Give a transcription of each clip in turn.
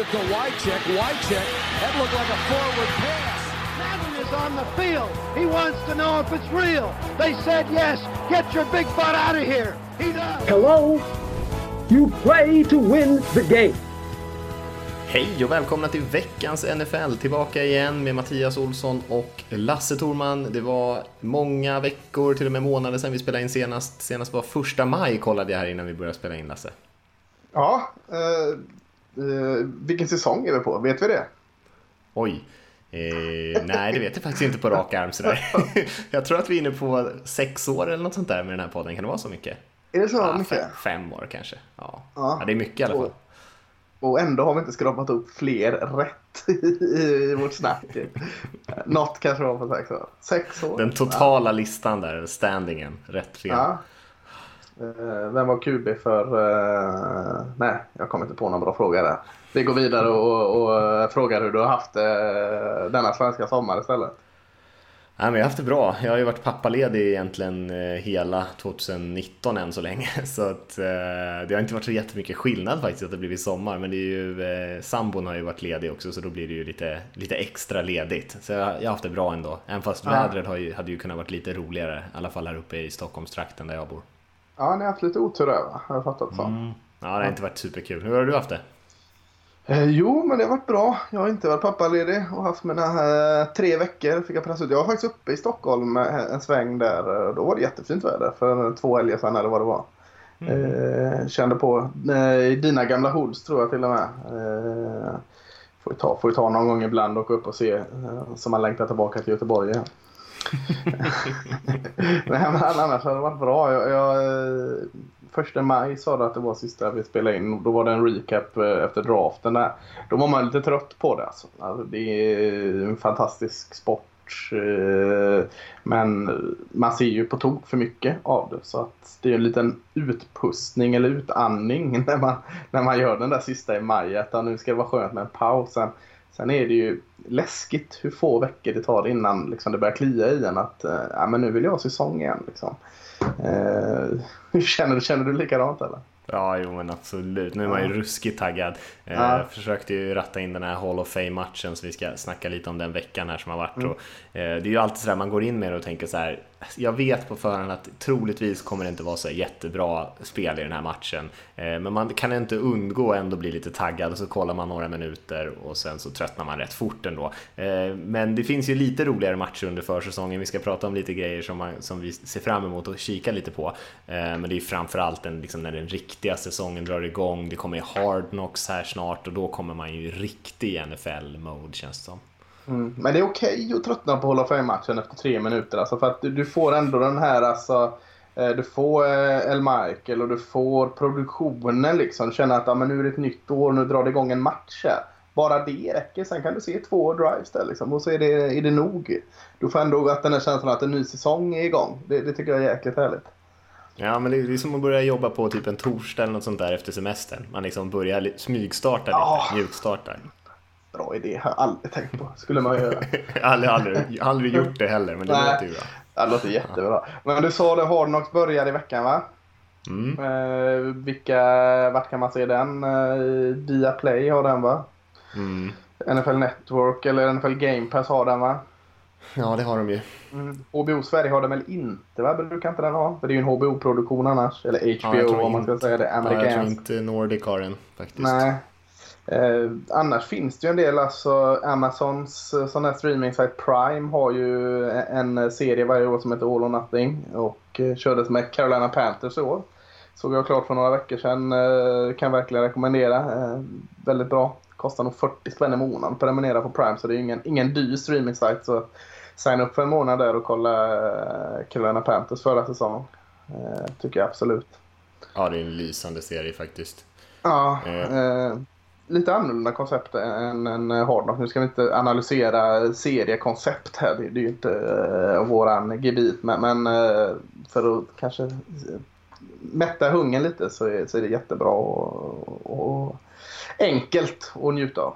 it to Wycheck. Wycheck, that looked like a forward pass. Madden is on the field. He wants to know if it's real. They said yes. Get your big butt out of here. He does. Hello? You play to win the game. Hej och välkomna till veckans NFL. Tillbaka igen med Mattias Olsson och Lasse Torman. Det var många veckor, till och med månader sedan vi spelade in senast. Senast var första maj kollade jag här innan vi började spela in Lasse. Ja, eh, vilken säsong är vi på? Vet vi det? Oj. Eh, nej, det vet jag faktiskt inte på rak arm sådär. jag tror att vi är inne på sex år eller något sånt där med den här podden. Kan det vara så mycket? Är det så Ja, mycket? fem, fem år kanske. Ja. Ja. ja, det är mycket i alla fall. Och, och ändå har vi inte skrapat upp fler rätt i vårt snack. Något kanske var på sex år. Sex år? Den totala listan där, standingen, rätt fel. Ja. Eh, Vem var QB för... eh, nej, jag kommer inte på någon bra fråga där. Vi går vidare och, och eh, frågar hur du har haft denna svenska sommar istället. Nej, men jag har haft det bra. Jag har ju varit pappaledig egentligen hela 2019 än så länge. Så att, det har inte varit så jättemycket skillnad faktiskt att det blivit sommar. Men det är ju, sambon har ju varit ledig också så då blir det ju lite, lite extra ledigt. Så jag, jag har haft det bra ändå. Även fast Ja. vädret har ju, hade ju kunnat varit lite roligare. I alla fall här uppe i Stockholmstrakten där jag bor. Ja, ni har haft lite otur där va? Har jag fattat så. Mm. Ja, det har inte varit superkul. Hur har du haft det? Eh, jo, men det har varit bra. Jag har inte varit pappaledig och haft mina eh, tre veckor. Fick jag pressa ut. Jag var faktiskt uppe i Stockholm eh, en sväng där. Då var det jättefint väder för två helger sedan eller vad det var. Eh, kände på eh, dina gamla hoods tror jag till och med. Eh, får, ju ta, får ju ta någon gång ibland och åka upp och se eh, så man längtar tillbaka till Göteborg igen. Nej, men annars har det varit bra. Jag, jag, eh, första maj sa du att det var sista vi spelade in. Då var det en recap eh, efter draften där. Då var man lite trött på det. Alltså. Alltså, det är en fantastisk sport. Eh, men man ser ju på tok för mycket av det. Så att det är en liten utpustning eller utandning när man, när man gör den där sista i maj. Att nu ska det vara skönt med en paus. Sen, sen är det ju läskigt hur få veckor det tar innan liksom, det börjar klia i en. Att eh, ja, men nu vill jag ha säsong igen. Liksom. Eh, känner, du, känner du likadant eller? Ja, jo men absolut. Nu är man ju ruskigt taggad. Eh, Ja. Jag försökte ju ratta in den här Hall of Fame-matchen så vi ska snacka lite om den veckan här som har varit. Och, eh, det är ju alltid sådär, man går in med det och tänker så här. Jag vet på förhand att troligtvis kommer det inte vara så jättebra spel i den här matchen. Eh, men man kan inte undgå ändå bli lite taggad och så kollar man några minuter och sen så tröttnar man rätt fort ändå. Eh, men det finns ju lite roligare matcher under försäsongen. Vi ska prata om lite grejer som, man, som vi ser fram emot och kika lite på. Eh, men det är framförallt den, liksom, när den riktiga säsongen drar igång. Det kommer ju Hard Knocks här snart och då kommer man ju i riktig NFL-mode känns det som. Mm. Men det är okej att tröttna på Hall of Fame-matchen efter tre minuter. Alltså för att du, du får ändå den här alltså, eh, du får eh, El Michael och du får produktionen liksom. Du känner att ja, men nu är det ett nytt år, nu drar det igång en match här. Bara det räcker. Sen kan du se två drives där liksom. Och så är det, är det nog. Du får ändå att den här känslan att en ny säsong är igång. Det, det tycker jag är jäkligt härligt. Ja, men det är som att börja jobba på typ en torsdag eller något sånt där efter semestern. Man liksom börjar smygstarta lite, Ja. mjukstartar. Bra idé. Har jag aldrig tänkt på. Skulle man göra. Aldrig, aldrig, aldrig gjort det heller, men det Nej. låter ju bra. Ja, Det låter jättebra. Men du sa det, Hard Knocks börjar i veckan va? Mm. Eh, vilka, vart kan man se den? Eh, Viaplay har den va? Mm. NFL Network eller NFL Game Pass har den va? Ja, det har de ju. HBO Sverige har den väl inte va? Brukar inte den ha? För det är ju en HBO-produktion annars. Eller Ja, HBO tror om man ska inte- säga det. Ja, jag tror Amerikansk. inte Nordic har den faktiskt. Nej. Eh, annars finns det ju en del, alltså Amazons eh, sån här streaming site Prime har ju en en serie varje år som heter All or Nothing och eh, kördes med Carolina Panthers i år. Såg jag klart för några veckor sedan. Eh, kan verkligen rekommendera. Eh, väldigt bra. Kostar nog 40 spänn i månaden att prenumerera på Prime så det är ingen, ingen dyr streaming site så signa upp för en månad där och kolla eh, Carolina Panthers förra säsongen. Eh, tycker jag absolut. Ja, det är en lysande serie faktiskt. Ja, Eh. eh, lite annorlunda koncept än, än Hard Knock. Nu ska vi inte analysera seriekoncept här. Det, det är ju inte eh, våran gebit. Men, men eh, för att kanske eh, mätta hungern lite så är, så är det jättebra och, och enkelt att njuta av.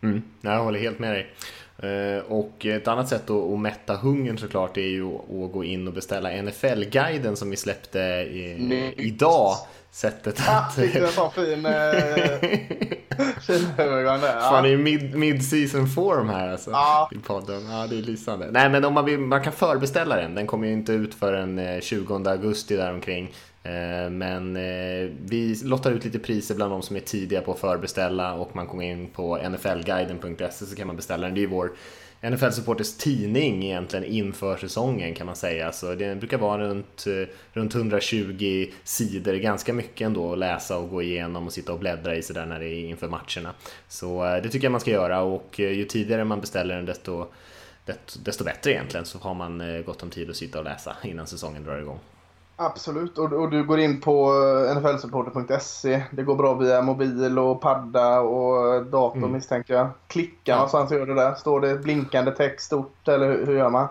Mm, jag håller helt med dig. Eh, Och ett annat sätt att, mätta hungern såklart är ju att gå in och beställa NFL-guiden som vi släppte i, idag. Sättet Ah, att... en sån fin, eh, fin övergång där. Fan, det är mid, mid-season form här alltså. Ja. I podden. Ja, det är lysande. Nej, men om man, vill, man kan förbeställa den. Den kommer ju inte ut förrän eh, 20 augusti däromkring. Eh, Men eh, vi lottar ut lite priser bland de som är tidiga på att förbeställa och man kommer in på nflguiden.se så kan man beställa den. Det är vår NFL Supporters tidning egentligen inför säsongen kan man säga. Så det brukar vara runt, eh, runt 120 sidor, ganska mycket ändå att läsa och gå igenom och sitta och bläddra i sådär när det är inför matcherna. Så eh, det tycker jag man ska göra och eh, ju tidigare man beställer den desto, desto, bättre egentligen så har man gott om tid att sitta och läsa innan säsongen drar igång. Absolut, och, och du går in på eh, nflsupporter.se. Det går bra via mobil och padda och dator Mm. misstänker jag. Klicka Ja. någonstans gör det där. Står det blinkande text stort eller hur, hur gör man?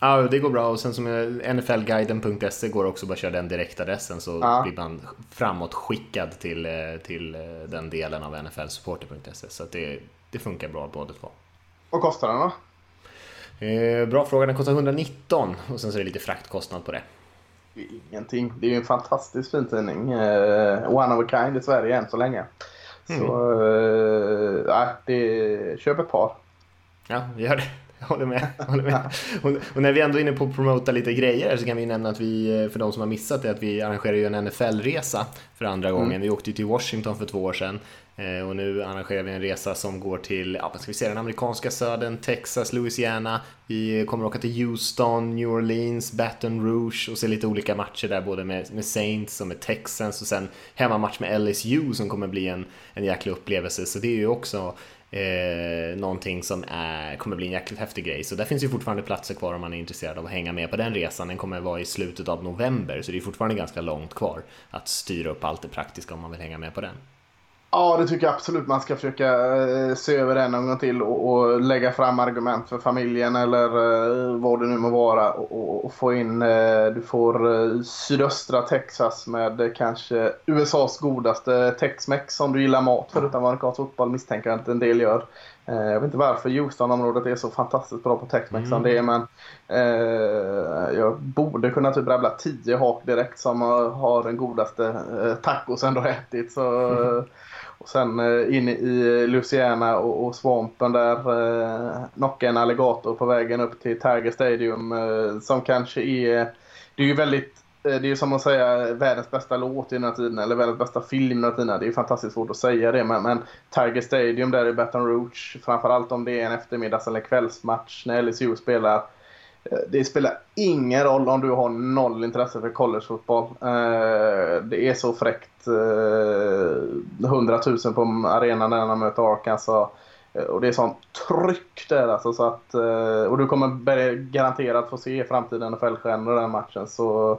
Ja, det går bra och sen som eh, nflguiden.se går också bara att köra den direktadressen så Ja. blir man framåt skickad till, eh, till den delen av nflsupporter.se så det, det funkar bra båda två. Vad kostar den då? Eh, bra fråga, den kostar 119 och sen så är det lite fraktkostnad på det. Det är Ingenting. Det är ju en fantastiskt fin tidning. Eh, one of a kind i Sverige än så länge. Så, eh, nej, det, köp ett par. Ja, gör det. Jag håller med. Jag håller med. Och, och när vi ändå är inne på att promota lite grejer så kan vi nämna att vi, eh, för de som har missat det, att vi arrangerar ju en NFL-resa för andra gången. Vi åkte ju till Washington för två år sedan eh, och nu arrangerar vi en resa som går till, ja, vad ska vi säga, den amerikanska södern, Texas, Louisiana. Vi kommer åka till Houston, New Orleans, Baton Rouge och se lite olika matcher där, både med, med Saints och med Texans och sen hemmamatch med LSU som kommer bli en, en jäkla upplevelse. Så det är ju också eh, någonting som är, kommer bli en jäkligt häftig grej. Så där finns ju fortfarande platser kvar om man är intresserad av att hänga med på den resan. Den kommer vara i slutet av november, så det är fortfarande ganska långt kvar att styra upp allt det praktiska om man vill hänga med på den. Ja, det tycker jag absolut man ska försöka eh, se över den en gång till och, och lägga fram argument för familjen eller eh, vad det nu må vara och, och, få in, eh, du får sydöstra Texas med kanske USAs godaste Tex-Mex om du gillar mat förutom amerikansk fotboll misstänker jag att en del gör. Eh, jag vet inte varför Houston-området är så fantastiskt bra på Tex-Mex som det är men eh, jag borde kunna typ rabbla tio hak direkt som har, den godaste eh, tacosen du har ätit. Så, eh, och sen eh, in i Louisiana och, och svampen där eh, knocka en alligator på vägen upp till Tiger Stadium eh, som kanske är... Det är ju väldigt... Eh, det är ju som att säga världens bästa låt i den här tiden eller världens bästa film i den här tiden. Det är ju fantastiskt svårt att säga det men, men Tiger Stadium där i Baton Rouge framförallt om det är en eftermiddags eller kvällsmatch när LSU spelar eh, det spelar ingen roll om du har noll intresse för collegefotboll. Eh, det är så fräckt. 100 000 på arenan när de möter Arkansas. Och det är sånt tryck där alltså. Så att, och du kommer garanterat få se framtiden NFL-stjärnor i den matchen. Så,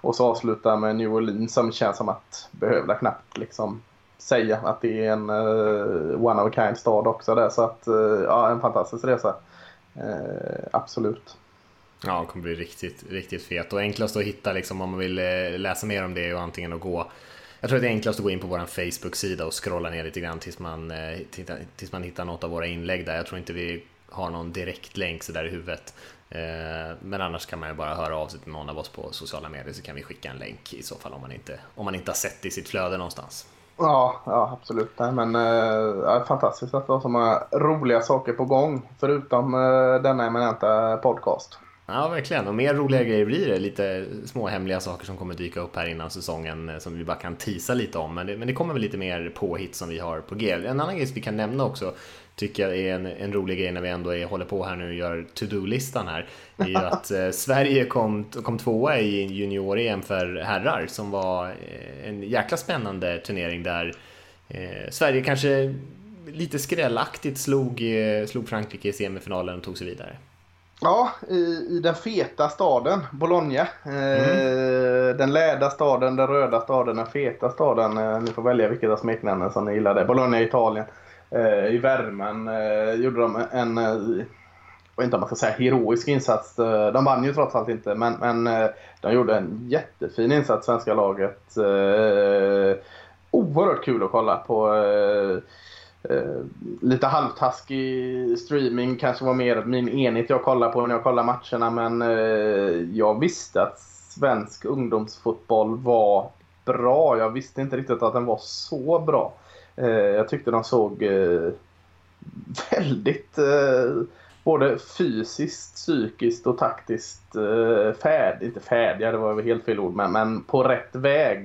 och så avsluta med New Orleans som känns som att behövda knappt liksom säga att det är en uh, one of a kind stad också där. Så att uh, ja, en fantastisk resa. Uh, absolut. Ja, det kommer bli riktigt, riktigt fet och enklast att hitta liksom om man vill läsa mer om det är ju antingen att gå jag tror att det är enklast att gå in på vår Facebook-sida och scrolla ner lite grann tills man, tills man hittar något av våra inlägg där. Jag tror inte vi har någon direkt länk så där i huvudet. Eh, Men annars kan man ju bara höra av sig till någon av oss på sociala medier så kan vi skicka en länk i så fall om man inte, om man inte har sett det i sitt flöde någonstans. Ja, ja absolut. Nej, men eh, fantastiskt att det var så många roliga saker på gång förutom eh, denna eminenta podcast. Ja, verkligen. Och mer roliga grejer blir det. Lite små hemliga saker som kommer dyka upp här innan säsongen eh, som vi bara kan tisa lite om. Men det, men det kommer väl lite mer påhitt som vi har på G. En annan grej som vi kan nämna också tycker jag är en, en rolig grej när vi ändå är, håller på här nu och gör to-do-listan här. är ju att eh, Sverige kom, kom tvåa i junior-EM för herrar som var eh, en jäkla spännande turnering där eh, Sverige kanske lite skrällaktigt slog, eh, slog Frankrike i semifinalen och tog sig vidare. Ja, i, i den feta staden Bologna. Eh, Den läda staden, den röda staden, den feta staden. Eh, ni får välja vilket av smeknamnen som ni gillar. Det. Bologna i Italien. Eh, I värmen eh, gjorde de en, eh, jag vet inte om man ska säga heroisk insats. Eh, de vann ju trots allt inte, men, men eh, de gjorde en jättefin insats, svenska laget. Eh, Oerhört kul att kolla på. eh, eh lite halvtaskig streaming kanske var mer min enhet jag kollar på när jag kollar matcherna men jag visste att svensk ungdomsfotboll var bra. Jag visste inte riktigt att den var så bra. Eh, jag tyckte de såg eh, väldigt eh, både fysiskt, psykiskt och taktiskt eh, färd, inte färdiga, det var väl helt fel ord, men, men på rätt väg.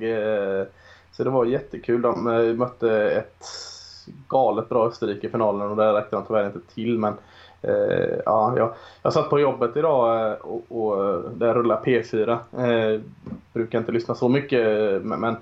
Så det var jättekul. De mötte ett galet bra Österrike i finalen och där räckte de tyvärr inte till. Men eh, ja, jag, jag satt på jobbet idag och, och där rullar P4. Eh, brukar inte lyssna så mycket men, men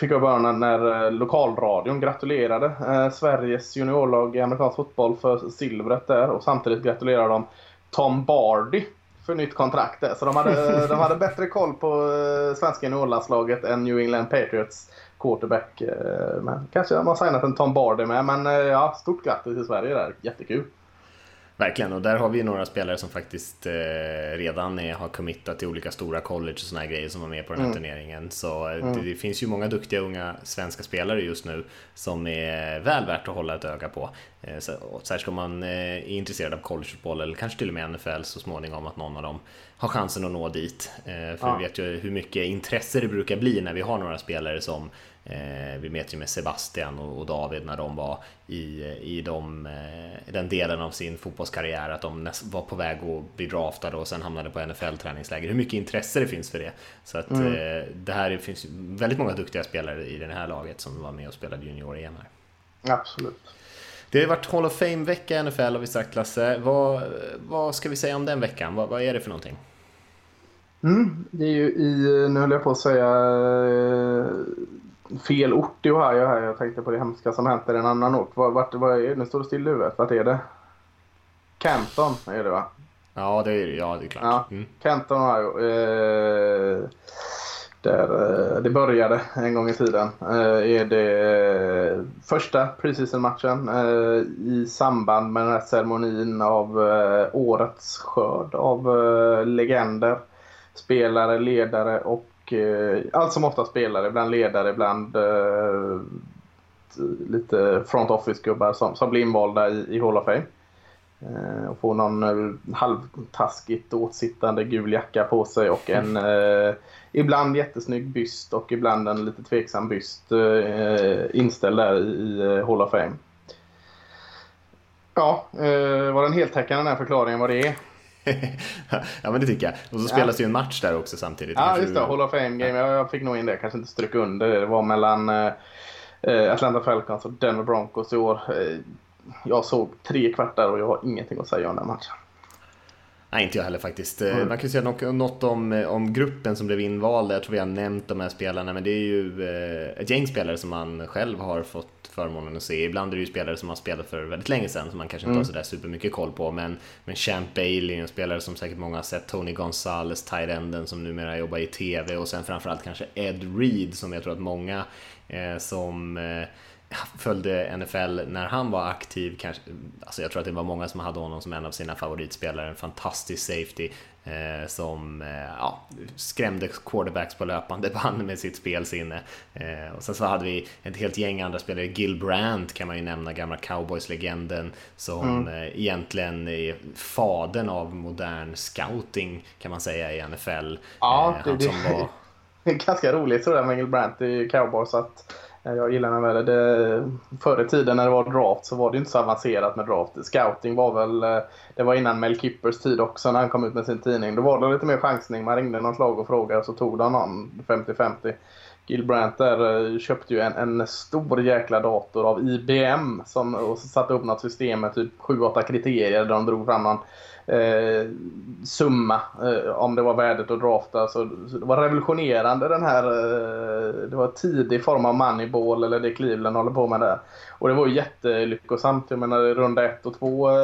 fick jag höra när, när lokalradion gratulerade eh, Sveriges juniorlag i amerikansk fotboll för silvret där och samtidigt gratulerade de Tom Bardy för nytt kontrakt där. Så de hade, de hade bättre koll på eh, svenska juniorlandslaget än New England Patriots quarterback. Eh, men kanske de har signat en Tom Bardy med. Men eh, ja, stort grattis till Sverige där. Jättekul. Verkligen, och där har vi några spelare som faktiskt eh, redan är, har committat till olika stora college och såna här grejer som var med på den här mm. turneringen. Så mm. det, det, finns ju många duktiga unga svenska spelare just nu som är väl värt att hålla ett öga på. Eh, särskilt om man eh, är intresserad av collegefotboll eller kanske till och med NFL så småningom att någon av dem har chansen att nå dit. Eh, för ja. vi vet ju hur mycket intresse det brukar bli när vi har några spelare som vi vet ju med Sebastian och, David när de var i, i de, den delen av sin fotbollskarriär att de var på väg att bli draftade och sen hamnade på NFL-träningsläger. Hur mycket intresse det finns för det. Så att mm. det här finns väldigt många duktiga spelare i det här laget som var med och spelade junior-EM här. Absolut. Det har varit Hall of Fame-vecka i NFL har vi sagt Lasse. Vad, vad ska vi säga om den veckan? Vad, vad är det för någonting? Mm, det är ju i, nu höll jag på att säga fel ort i Ohio här. Jag tänkte på det hemska som hänt i en annan ort. Vart, vart är, nu står det still i huvudet. Vart är det? Canton är det va? Ja, det är, ja, det är klart. Ja, mm. Canton, Ohio. Eh, där eh, det började en gång i tiden. Eh, är det eh, första preseason-matchen i samband med den här ceremonin av årets skörd av legender, spelare, ledare och allt som ofta spelare, ibland ledare, ibland lite front office-gubbar som, som blir invalda i, i Hall of Fame. Och får någon halvtaskigt åtsittande gul jacka på sig och en mm ibland jättesnygg byst och ibland en lite tveksam byst eh, inställd där i, i Hall of Fame. Ja, eh, var den heltäckande den här förklaringen vad det är? ja men det tycker jag. Och så spelas ja. ju en match där också samtidigt. Ja just det, Hall of Fame Game. Jag fick nog in det, kanske inte stryka under det. Det var mellan eh, eh, Atlanta Falcons och Denver Broncos i år. Eh, jag såg tre kvartar och jag har ingenting att säga om den matchen. Nej, inte jag heller faktiskt. Eh, mm. Man kan säga något om, om gruppen som blev invald. Jag tror vi har nämnt de här spelarna, men det är ju ett gäng spelare som man själv har fått förmånen att se. Ibland är det ju spelare som har spelat för väldigt länge sedan som man kanske inte mm. har sådär supermycket koll på. Men, men Champ Bailey, en spelare som säkert många har sett, Tony Gonzales, tight enden som numera jobbar i TV och sen framförallt kanske Ed Reed som jag tror att många eh, som eh, följde NFL när han var aktiv, kanske, alltså jag tror att det var många som hade honom som en av sina favoritspelare, en fantastisk safety eh, som eh, ja, skrämde quarterbacks på löpande band med sitt spelsinne. Eh, och sen så hade vi ett helt gäng andra spelare, Gil Brandt kan man ju nämna, gamla cowboys-legenden som mm. Eh, egentligen är faden av modern scouting kan man säga i NFL. Ja, eh, det, det, var... ganska roligt sådär med Gil Brandt i cowboys att jag gillar den väl. Det, förr i tiden när det var draft så var det inte så avancerat med draft. Scouting var väl, eh, det var innan Mel Kippers tid också när han kom ut med sin tidning. Då var det lite mer chansning. Man ringde något lag och frågade och så tog de någon 50-50. Gil Brandt där eh, köpte ju en, en stor jäkla dator av IBM som, och satte upp något system med typ 7-8 kriterier där de drog fram någon eh, summa eh, om det var värdet att drafta. Så, så det var revolutionerande den här, eh, det var tidig form av moneyball eller det Cleveland håller på med där. Och det var ju jättelyckosamt. Jag menar runda 1 och 2 eh,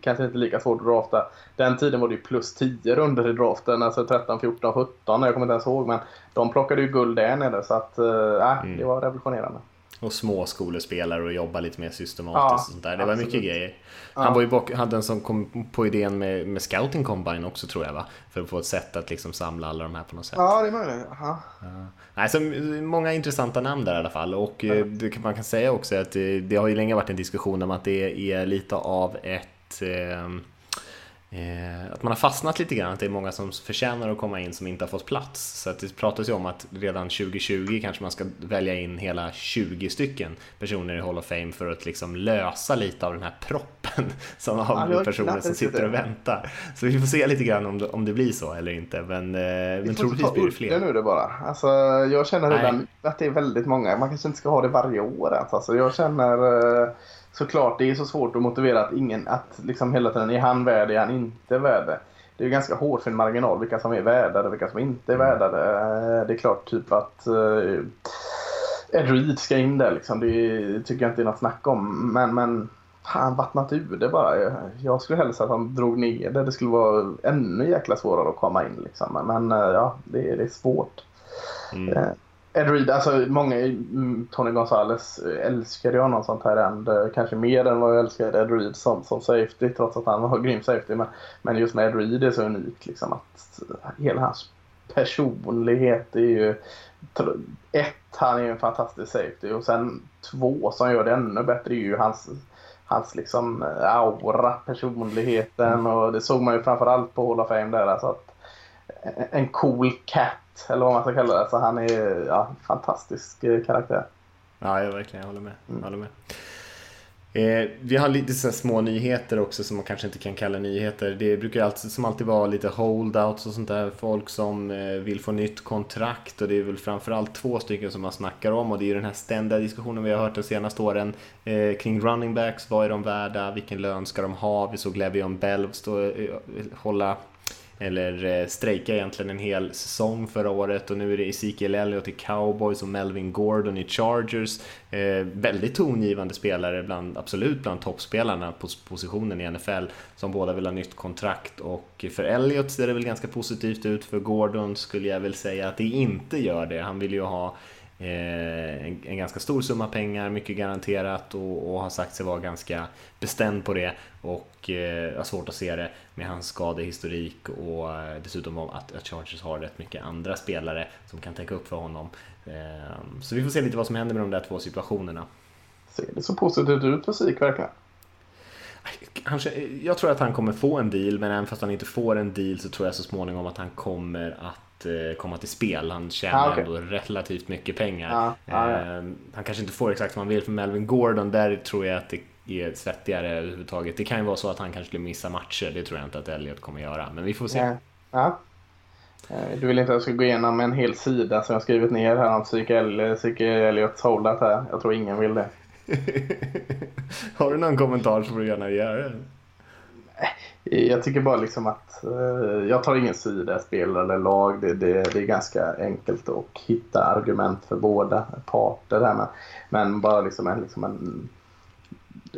kanske inte lika svårt att drafta. Den tiden var det ju plus 10 runder i draften, alltså 13, 14, 17. Jag kommer inte ens ihåg men de plockade ju guld där nere så att, mm. det var revolutionerande och små skolespelare och jobba lite mer systematiskt. Ja, och sånt där. Det var mycket grejer. Han ja. var ju bak, hade en som kom på idén med, med Scouting Combine också tror jag va? För att få ett sätt att liksom samla alla de här på något sätt. Ja, det är möjligt. Ja. Nej, så många intressanta namn där i alla fall. Och ja. Eh, det, man kan säga också att det, det, har ju länge varit en diskussion om att det är lite av ett eh, eh, att man har fastnat lite grann, att det är många som förtjänar att komma in som inte har fått plats. Så att det pratas ju om att redan 2020 kanske man ska välja in hela 20 stycken personer i Hall of Fame för att liksom lösa lite av den här proppen som av ja, personer som sitter och väntar. Så vi får se lite grann om det, om det blir så eller inte, men, eh, men troligtvis blir det fler. nu det bara. Alltså, jag känner redan att det är väldigt många, man kanske inte ska ha det varje år ens. Alltså, jag känner eh, såklart, det är så svårt att motivera att ingen, att liksom hela tiden, är han värd, är han inte värd? Det är ju ganska hårfin marginal vilka som är värdade och vilka som inte är mm. värdade. Eh, det är klart typ att uh, Ed Reed ska in där liksom. Det tycker jag inte är något snack om. Men, men han vattnat ur det bara. Jag skulle helst att han drog ner det. Det skulle vara ännu jäkla svårare att komma in liksom. Men uh, ja, det, det är svårt. Mm. Ed Reed, alltså många, mm, Tony Gonzales älskade ju honom som tight eh, Kanske mer än vad jag älskade Ed Reed som, som safety trots att han var grym safety. Men, men just med Ed Reed är så unikt liksom att hela hans personlighet är ju ett, han är ju en fantastisk safety och sen två som gör det ännu bättre är ju hans hans liksom aura, personligheten och det såg man ju framförallt på Hall of Fame där. Alltså att en cool cat eller vad man ska kalla det. Så han är ja, fantastisk eh, karaktär. Ja, jag verkligen. Jag håller med. Jag håller med. Eh, vi har lite så små nyheter också som man kanske inte kan kalla nyheter. Det brukar alltid, som alltid vara lite holdouts och sånt där. Folk som eh, vill få nytt kontrakt och det är väl framförallt två stycken som man snackar om och det är ju den här ständiga diskussionen vi har hört de senaste åren eh, kring running backs. Vad är de värda? Vilken lön ska de ha? Vi såg Levion Bell stå, eh, hålla eller eh, strejka egentligen en hel säsong förra året och nu är det Ezekiel Elliott i Cowboys och Melvin Gordon i Chargers. Eh, väldigt tongivande spelare, bland, absolut bland toppspelarna på positionen i NFL som båda vill ha nytt kontrakt och för Elliott ser det väl ganska positivt ut, för Gordon skulle jag väl säga att det inte gör det. Han vill ju ha Eh, en, en, ganska stor summa pengar, mycket garanterat och, och har sagt sig vara ganska bestämd på det och eh, har svårt att se det med hans skadehistorik och eh, dessutom att, att Chargers har rätt mycket andra spelare som kan täcka upp för honom. Eh, så vi får se lite vad som händer med de där två situationerna. Ser det så positivt ut för Sik verkligen? Kanske, jag tror att han kommer få en deal, men även fast han inte får en deal så tror jag så småningom att han kommer att Eh, komma till spel. Han tjänar ah, okay. ändå relativt mycket pengar. Ah, ah, ja. Ehm, han kanske inte får exakt vad han vill för Melvin Gordon. Där tror jag att det är svettigare överhuvudtaget. Det kan ju vara så att han kanske skulle missa matcher. Det tror jag inte att Elliot kommer göra. Men vi får se. Ja. ja. Eh, du vill inte att jag ska gå igenom en hel sida som jag skrivit ner här om Psyke Elliots holdat här. Jag tror ingen vill det. Har du någon kommentar så får du gärna göra det. Jag tycker bara liksom att eh, jag tar ingen sida, spelare eller lag. Det, det, det, är ganska enkelt att hitta argument för båda parter. Här men, men bara liksom en, liksom en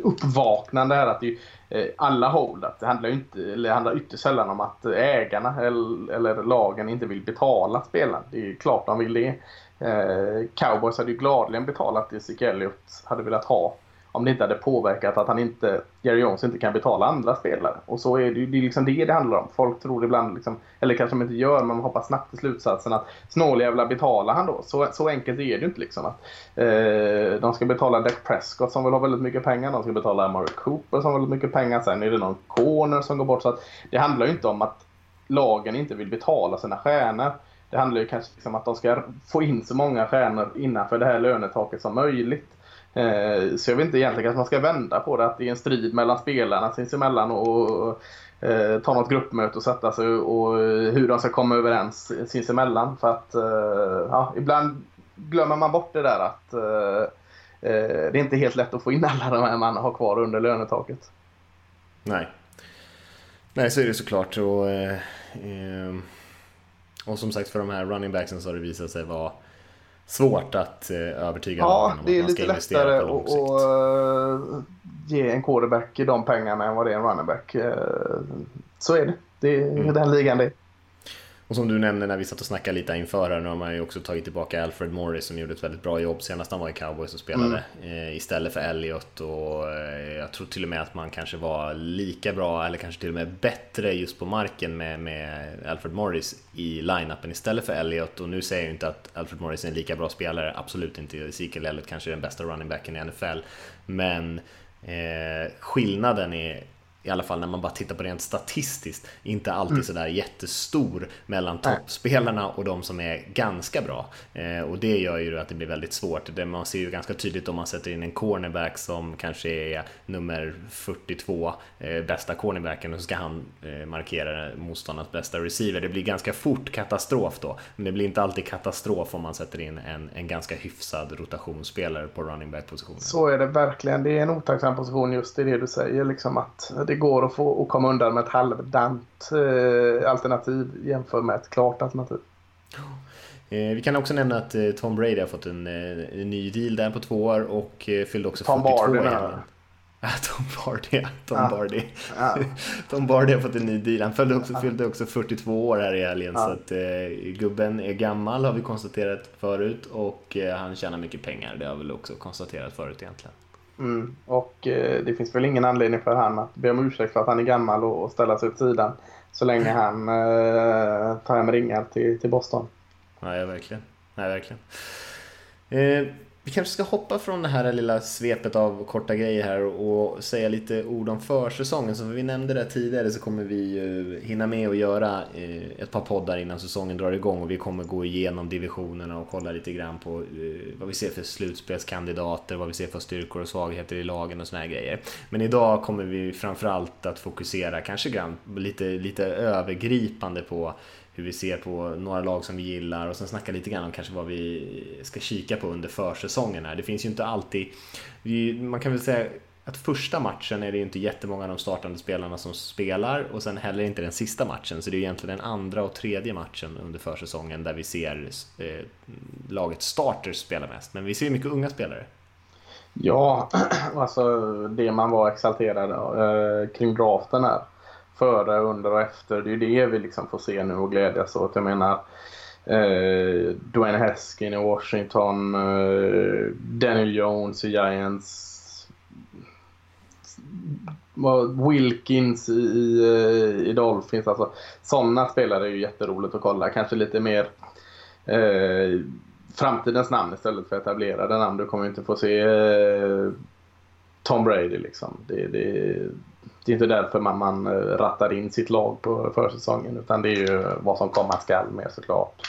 uppvaknande här att det, eh, alla hold det handlar inte, eller handlar ytterst sällan om att ägarna eller, eller lagen inte vill betala spelarna. Det är ju klart de vill det. Eh, Cowboys hade ju gladeligen betalat det Zeke Elliot hade velat ha om det inte hade påverkat att han inte, Jerry Jones inte kan betala andra spelare. Och så är det ju det är liksom det det handlar om. Folk tror ibland, liksom, eller kanske de inte gör, men man hoppar snabbt till slutsatsen att snåljävlar betalar han då. Så, så enkelt är det ju inte liksom. Att, eh, de ska betala Dak Prescott som vill ha väldigt mycket pengar. De ska betala Amari Cooper som vill ha väldigt mycket pengar. Sen är det någon corner som går bort. Så att, det handlar ju inte om att lagen inte vill betala sina stjärnor. Det handlar ju kanske om att de ska få in så många stjärnor innanför det här lönetaket som möjligt. Eh, så jag vet inte egentligen att man ska vända på det, att det är en strid mellan spelarna sinsemellan och eh, ta något gruppmöte och sätta sig och hur de ska komma överens sinsemellan. För att eh, ja, ibland glömmer man bort det där att eh, eh, det är inte helt lätt att få in alla de här man har kvar under lönetaket. Nej. Nej, så är det såklart. Och, och som sagt för de här running backsen så har det visat sig vara svårt att eh, övertyga ja, om det är lite lättare att ge en quarterback de pengarna än vad det är en running back. Uh, så är det. Det är mm. den ligan det och som du nämnde när vi satt och snackade lite inför här, nu har man ju också tagit tillbaka Alfred Morris som gjorde ett väldigt bra jobb senast han var i Cowboys och spelade mm. eh, istället för Elliot och eh, jag tror till och med att man kanske var lika bra eller kanske till och med bättre just på marken med, med Alfred Morris i line-upen istället för Elliot och nu säger jag ju inte att Alfred Morris är en lika bra spelare, absolut inte. Ezekiel Elliot kanske är den bästa running backen i NFL, men eh, skillnaden är i alla fall när man bara tittar på rent statistiskt, inte alltid mm. sådär jättestor mellan toppspelarna och de som är ganska bra. Eh, och det gör ju att det blir väldigt svårt. Det man ser ju ganska tydligt om man sätter in en cornerback som kanske är nummer 42, eh, bästa cornerbacken, och så ska han eh, markera motståndarnas bästa receiver. Det blir ganska fort katastrof då, men det blir inte alltid katastrof om man sätter in en, en ganska hyfsad rotationsspelare på running back-positionen. Så är det verkligen. Det är en otacksam position just i det du säger, liksom att det går att få att komma undan med ett halvdant eh, alternativ jämfört med ett klart alternativ. Eh, vi kan också nämna att eh, Tom Brady har fått en, eh, en ny deal där på två år och fyllde också Tom 42 i helgen. Tom Bardy, Tom ja. Bardy. Ja. Tom Bardy har fått en ny deal. Han fyllde också, fyllde också 42 år här i helgen. Ja. Så att eh, gubben är gammal har vi konstaterat förut och eh, han tjänar mycket pengar. Det har vi väl också konstaterat förut egentligen. Mm. Och eh, det finns väl ingen anledning för han att be om ursäkt för att han är gammal och, och ställa sig åt sidan. Så länge han eh, tar hem ringar till, till Boston. Nej, verkligen. Nej, verkligen. Eh, vi kanske ska hoppa från det här lilla svepet av korta grejer här och säga lite ord om försäsongen. Som vi nämnde det tidigare så kommer vi ju hinna med att göra eh, ett par poddar innan säsongen drar igång och vi kommer gå igenom divisionerna och kolla lite grann på eh, vad vi ser för slutspelskandidater, vad vi ser för styrkor och svagheter i lagen och såna här grejer. Men idag kommer vi framförallt att fokusera kanske grann, lite, lite övergripande på hur vi ser på några lag som vi gillar och sen snacka lite grann om kanske vad vi ska kika på under försäsongen här. Det finns ju inte alltid, man kan väl säga att första matchen är det ju inte jättemånga av de startande spelarna som spelar och sen heller inte den sista matchen. Så det är egentligen den andra och tredje matchen under försäsongen där vi ser eh, laget starters spela mest. Men vi ser mycket unga spelare. Ja, alltså det man var exalterad eh, kring draften här före, under och efter. Det är ju det vi liksom får se nu och glädjas åt. Jag menar eh, Dwayne Heskin i Washington, eh, Daniel Jones i Giants, Wilkins i, i, eh, i Dolphins. Alltså, sådana spelare är ju jätteroligt att kolla. Kanske lite mer eh, framtidens namn istället för etablerade namn. Du kommer ju inte få se eh, Tom Brady liksom. Det, det, det är inte därför man, man eh, rattar in sitt lag på försäsongen utan det är ju vad som komma skall med såklart.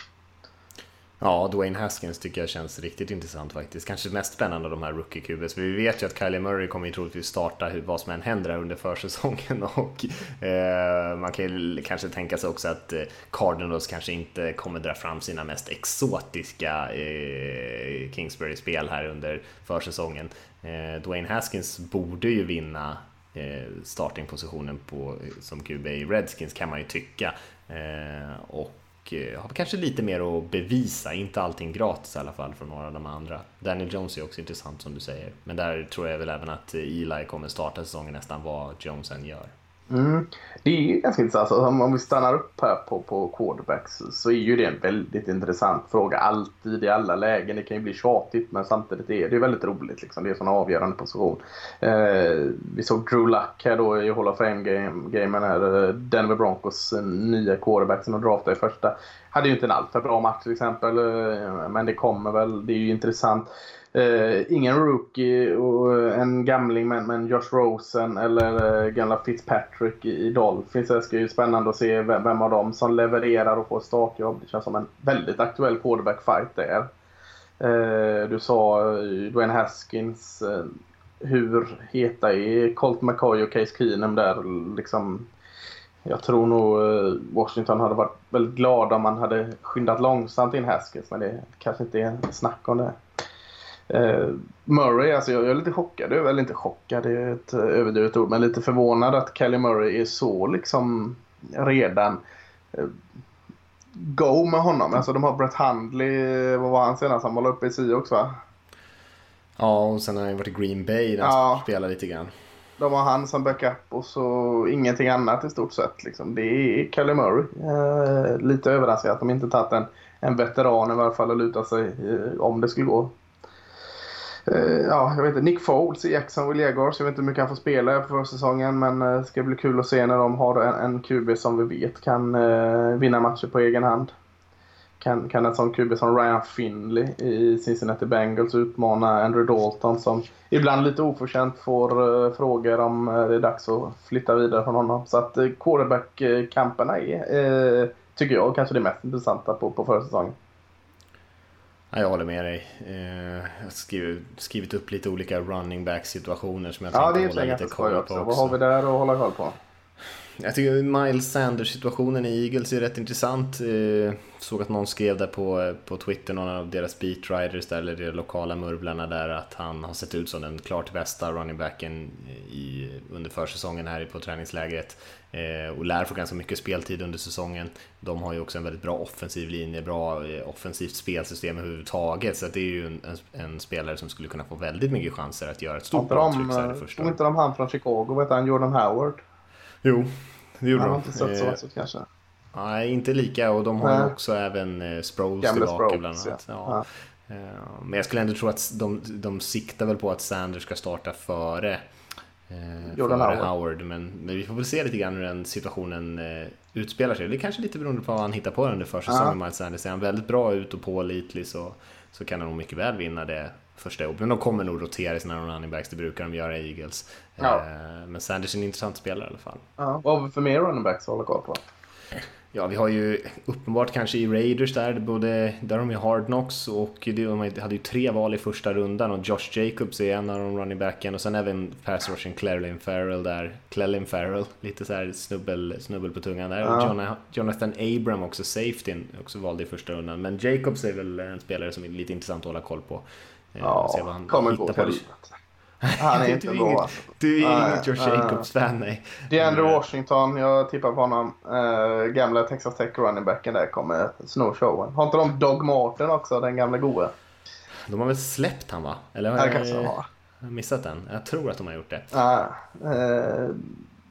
Ja, Dwayne Haskins tycker jag känns riktigt intressant faktiskt. Kanske mest spännande av de här rookie QBs. Vi vet ju att Kylie Murray kommer ju troligtvis starta vad som än händer här under försäsongen och eh, man kan ju kanske tänka sig också att eh, Cardinals kanske inte kommer dra fram sina mest exotiska eh, Kingsbury-spel här under försäsongen. Eh, Dwayne Haskins borde ju vinna Eh, startingpositionen på, eh, som QB i Redskins kan man ju tycka. Eh, och eh, har kanske lite mer att bevisa, inte allting gratis i alla fall från några av de andra. Daniel Jones är också intressant som du säger, men där tror jag väl även att Eli kommer starta säsongen nästan vad Jones än gör. Mm. Det är ju ganska intressant. Alltså, om vi stannar upp här på, på quarterbacks så är ju det en väldigt intressant fråga. Alltid i alla lägen. Det kan ju bli tjatigt men samtidigt är det väldigt roligt. Liksom. Det är en sån avgörande position. Eh, vi såg Drew Luck här då i Hall of Fame-gamen här. Eh, Denver Broncos nya quarterback som de draftade i första. Hade ju inte en alltför bra match till exempel. Eh, men det kommer väl. Det är ju intressant. Eh, ingen rookie och en gamling men, men Josh Rosen eller eh, gamla Fitzpatrick i, i Dolphins. Det ska ju spännande att se vem, vem av dem som levererar och får startjobb. Det känns som en väldigt aktuell quarterback fight där. Eh, du sa eh, Dwayne Haskins. Eh, hur heta är Colt McCoy och Case Keenum där? Liksom, jag tror nog eh, Washington hade varit väldigt glada om man hade skyndat långsamt in Haskins men det kanske inte är snack om det. Uh, Murray, alltså jag, jag, är lite chockad, eller inte chockad, det är ett överdrivet ord, men lite förvånad att Kelly Murray är så liksom redan uh, go med honom. Alltså de har Brett Hundley, vad var han senast? Han var uppe i Seahawks va? Ja, och sen har han varit i Green Bay där han spelar lite grann. De har han som backup och så ingenting annat i stort sett. Liksom. Det är Kelly Murray. Uh, lite överraskad att de inte tagit en, en veteran i varje fall och luta sig om det skulle gå. Eh, ja, jag vet inte, Nick Foles i Jacksonville Jaguars. Jag vet inte hur mycket han får spela på säsongen men det ska bli kul att se när de har en, en QB som vi vet kan eh, vinna matcher på egen hand. kan, kan en sån QB som Ryan Finley i Cincinnati Bengals utmana Andrew Dalton som ibland lite oförtjänt får uh, frågor om uh, det är dags att flytta vidare från honom. Så att uh, quarterback-kamperna är, tycker jag, kanske det mest intressanta på, på försäsongen. Ja, jag håller med dig. Jag har skrivit, skrivit upp lite olika running back situationer som jag ja, tänkte hålla lite koll på också. Vad har vi där att hålla koll på? Jag tycker Miles Sanders-situationen i Eagles är rätt intressant. Eh, såg att någon skrev där på, på Twitter, någon av deras beatriders där, eller de lokala murvlarna där, att han har sett ut som den klart bästa running backen i, under försäsongen här på träningslägret. Eh, och lär få ganska mycket speltid under säsongen. De har ju också en väldigt bra offensiv linje, bra eh, offensivt spelsystem överhuvudtaget. Så det är ju en, en, spelare som skulle kunna få väldigt mycket chanser att göra ett stort avtryck. Tog inte de han från Chicago, vad heter han, Jordan Howard? Jo, det gjorde han de. har inte sett så vass ut kanske. Nej, inte lika och de har ju också även eh, Sproles Gamla tillbaka Sproles, bland annat. Ja. Ja. Eh, Men jag skulle ändå tro att de, de siktar väl på att Sanders ska starta före eh, Jordan Howard. Howard. Men, men vi får väl se lite grann hur den situationen eh, utspelar sig. Det är kanske lite beroende på vad han hittar på under försäsongen. Ja. Miles Sanders är han väldigt bra ut och pålitlig så, så kan han nog mycket väl vinna det första jobbet. Men de kommer nog rotera sina running backs, det brukar de göra i Eagles. Ja. Eh, Men Sanders är en intressant spelare i alla fall. Ja. Vad har vi för mer running backs att hålla koll på? Ja, vi har ju uppenbart kanske i Raiders där, både, där har de ju Hard Knocks och de hade ju tre val i första rundan och Josh Jacobs är en av de running backen och sen även pass rushen Clelin Farrell där, Clelin Farrell, lite så här snubbel, snubbel på tungan där. Och Ja. Jona- Jonathan Abram också, safetyn, också valde i första rundan. Men Jacobs är väl en spelare som är lite intressant att hålla koll på. Eh, och se vad Ja, han kommer hittar gå på. till helvete. Han är inte bra alltså. du är Nej, inget nej. Jacobs-fan, nej. DeAndre Eh, Washington, jag tippar på honom. Uh, gamla Texas Tech running backen där kommer sno showen. Har inte de Dog Martin också, den gamla goe? De har väl släppt han va? Eller har Ja, jag, kanske de har. missat den? Jag tror att de har gjort det. Ja, eh,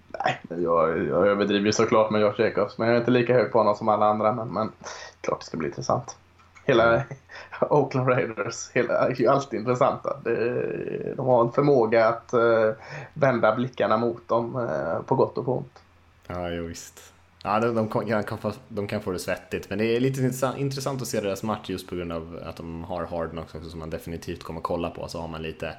nej, jag, jag överdriver såklart med Josh Jacobs, men jag är inte lika hög på honom som alla andra. Men, men klart det ska bli intressant. Hela Oakland Raiders hela, är ju alltid intressanta. De har en förmåga att eh, vända blickarna mot dem eh, på gott och på ont. Ja, jo, visst. Ja, de, de, kan, få, de kan få det svettigt, men det är lite intressant, att se deras match just på grund av att de har Harden också som man definitivt kommer kolla på, så har man lite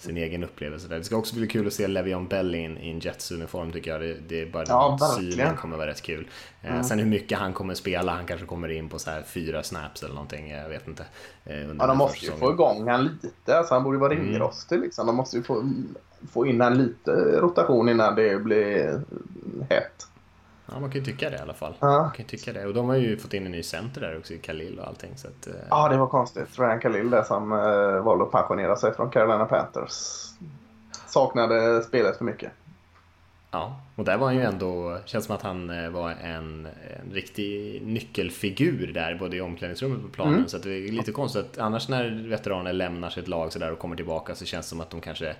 sin egen upplevelse där. Det ska också bli kul att se Le'Veon Bell i en, i en Jets-uniform tycker jag. Det, det är bara Ja, den synen kommer vara rätt kul. Eh, Sen hur mycket han kommer spela, han kanske kommer in på så här fyra snaps eller någonting, jag vet inte. eh, Ja, de måste ju få igång han lite. Alltså, han borde ju vara Mm. ringrostig. Liksom. De måste ju få, få in han lite rotation innan det blir hett. Ja, man kan ju tycka det i alla fall. Ja. Man kan tycka det. Och de har ju fått in en ny center där också, i Khalil och allting. Så att, eh, Ja, det var konstigt. Ryan Khalil där som uh, valde att pensionera sig från Carolina Panthers. Saknade spelet för mycket. Ja, och där var han ju ändå, känns som att han eh, var en, en riktig nyckelfigur där, både i omklädningsrummet och på planen. Mm. Så det är lite konstigt att annars när veteraner lämnar sitt lag sådär och kommer tillbaka så känns det som att de kanske,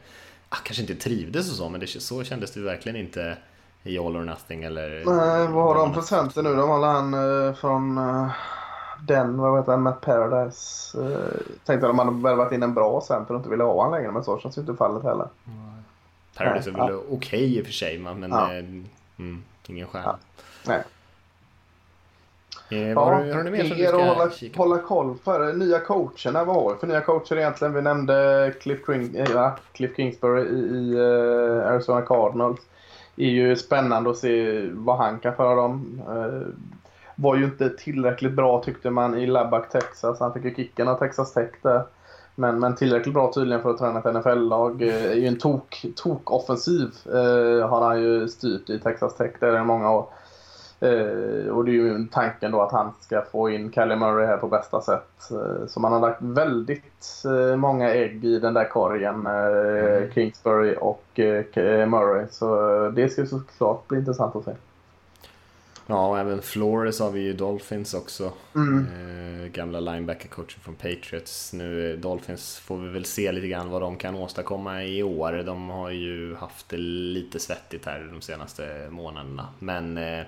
ah, kanske inte trivdes och så, men det, så kändes det verkligen inte i All or Nothing eller... Nej, vad har de för center nu? De har han uh, från uh, den, vad heter han, Matt Paradise. Uh, tänkte att de hade värvat in en bra center och inte ville ha han längre, men så känns ju inte fallet heller. Paradise är väl okej i och för sig, men Ja. eh, mm, ingen stjärna. Nej. Eh, vad har, du, har du mer som du ska att hålla, kika hålla koll för nya coacherna. Vad har vi för nya coacher egentligen? Vi nämnde Cliff, King, eh, ja, Cliff Kingsbury i, i eh, Arizona Cardinals. Det är ju spännande att se vad han kan föra dem. Eh, var ju inte tillräckligt bra tyckte man i Lubbock, Texas. Han fick ju kicken av Texas Tech där. Men, men tillräckligt bra tydligen för att träna ett NFL-lag. Eh, är ju en tok, tok-offensiv eh, har han ju styrt i Texas Tech där i många år. Eh, och det är ju tanken då att han ska få in Kalle Murray här på bästa sätt. Eh, så man har lagt väldigt eh, många ägg i den där korgen. Eh, Kingsbury och Murray. Så det ska såklart bli intressant att se. Ja, och även Flores har vi ju Dolphins också. Mm. Eh, gamla linebacker-coachen från Patriots. Nu Dolphins får vi väl se lite grann vad de kan åstadkomma i år. De har ju haft det lite svettigt här de senaste månaderna. Men eh,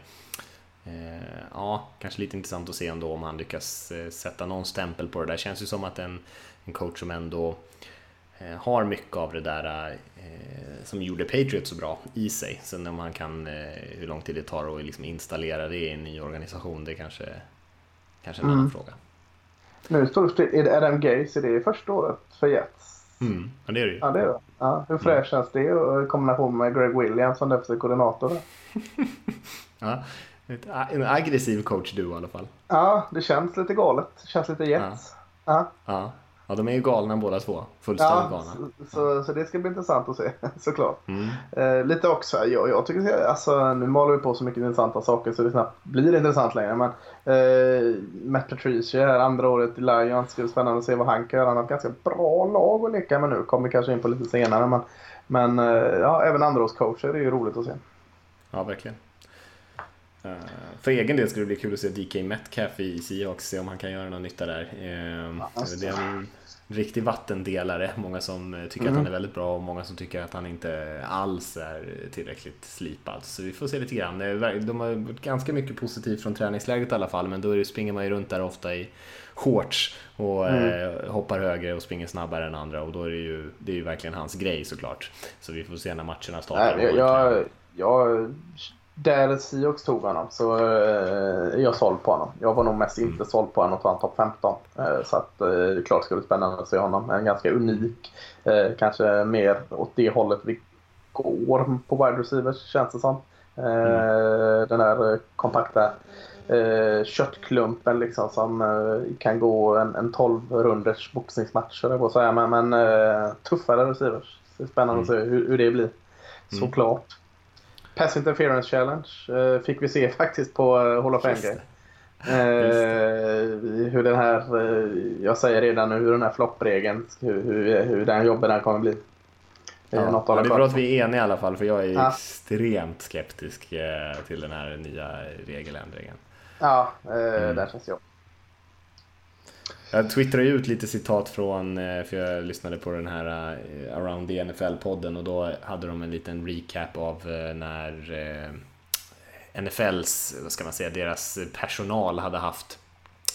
ja, kanske lite intressant att se ändå om han lyckas eh, sätta någon stämpel på det där. Känns ju som att en, en coach som ändå eh, har mycket av det där eh, som gjorde Patriots så bra i sig. Sen om man kan, eh, hur lång tid det tar att liksom installera det i en ny organisation, det kanske kanske en annan fråga. Nu står det, är det Adam Gaze, är det första året för Jets? Mm. Ja, det är det ju. Ja, det är det. Ja, hur fräscht känns det i kombination med Greg Williams som defensiv koordinator? Ja. En aggressiv coach du i alla fall. Ja, det känns lite galet. Det känns lite Jets. Ja. Ja. ja, de är ju galna båda två. Fullständigt Ja, galna. så, så, så det ska bli intressant att se såklart. Mm. Eh, lite också, jag, jag tycker alltså, nu maler vi på så mycket intressanta saker så det snabbt blir intressant längre. Men eh, Matt Patricia här andra året i Lions, ska bli spännande att se vad han kan göra. Han har ett ganska bra lag att leka med nu, kommer kanske in på lite senare. Men, men eh, ja, även andraårscoacher är ju roligt att se. Ja, verkligen. Eh, För egen del skulle det bli kul att se DK Metcalf i Seahawks, se om han kan göra någon nytta där. Alltså. Det är en riktig vattendelare. Många som eh, tycker att han är väldigt bra och många som tycker att han inte alls är tillräckligt slipad. Så vi får se lite grann. De har varit ganska mycket positivt från träningsläget i alla fall, men då det, springer man ju runt där ofta i shorts och eh, hoppar högre och springer snabbare än andra och då är det ju, det är ju verkligen hans grej såklart. Så vi får se när matcherna startar. Nej, jag, jag, jag, där Seahawks tog honom så eh, är jag såld på honom. Jag var nog mest inte såld på honom att ta en topp 15. Eh, så att, eh, det är klart ska bli spännande att se honom. En ganska unik, kanske mer åt det hållet vi går på wide receivers känns det som. Eh, Den där kompakta köttklumpen liksom som kan gå en, en 12 runders boxningsmatch höll jag på att säga. Men, men tuffare receivers. Det är spännande att se hur, hur det blir. Såklart. Pass interference challenge eh, fick vi se faktiskt på eh, Hall of Fame. Eh, hur den här, jag säger redan nu hur den här floppregeln, hur, hur, hur den jobben den kommer bli. Ja, något ja, det är bra att vi är eniga i alla fall, för jag är Ja. extremt skeptisk till den här nya regeländringen. Ja, eh, Mm. där känns jag. Jag twittrade ut lite citat från, eh, för jag lyssnade på den här eh, Around the NFL-podden och då hade de en liten recap av eh, när NFLs, vad ska man säga, deras personal hade haft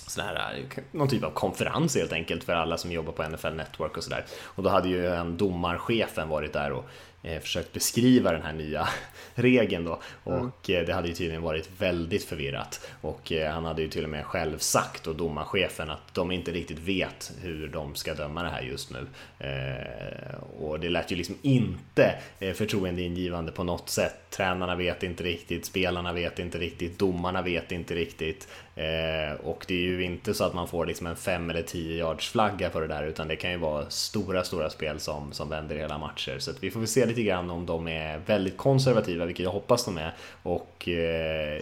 sån här, eh, någon typ av konferens helt enkelt för alla som jobbar på NFL Network och sådär. Och då hade ju en domarchefen varit där och eh, försökt beskriva den här nya regeln då och eh, det hade ju tydligen varit väldigt förvirrat och eh, han hade ju till och med själv sagt och domarchefen att de inte riktigt vet hur de ska döma det här just nu. Eh, och det lät ju liksom inte eh, förtroendeingivande på något sätt. Tränarna vet inte riktigt, spelarna vet inte riktigt, domarna vet inte riktigt. Eh, och det är ju inte så att man får liksom en 5 eller 10 yards flagga för det där utan det kan ju vara stora, stora spel som, som vänder hela matcher. Så att vi får väl se lite grann om de är väldigt konservativa, vilket jag hoppas de är, och, eh,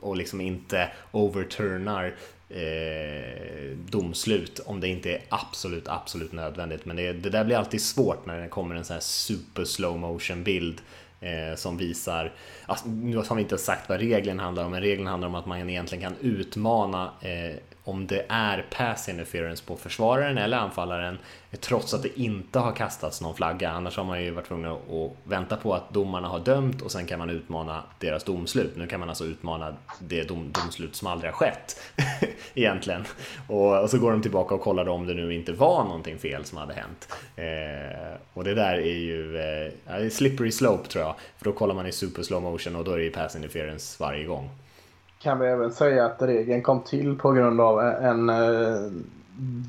och liksom inte overturnar eh, domslut om det inte är absolut, absolut nödvändigt. Men det, det där blir alltid svårt när det kommer en sån här super slow motion bild eh, som visar, alltså, nu har vi inte sagt vad regeln handlar om, men regeln handlar om att man egentligen kan utmana eh, om det är pass interference på försvararen eller anfallaren trots att det inte har kastats någon flagga. Annars har man ju varit tvungen att vänta på att domarna har dömt och sen kan man utmana deras domslut. Nu kan man alltså utmana det dom, domslut som aldrig har skett egentligen. Och, och så går de tillbaka och kollar om det nu inte var någonting fel som hade hänt. Eh, och det där är ju eh, slippery slope tror jag. För då kollar man i super slow motion och då är det ju pass interference varje gång. Kan vi även säga att regeln kom till på grund av en eh,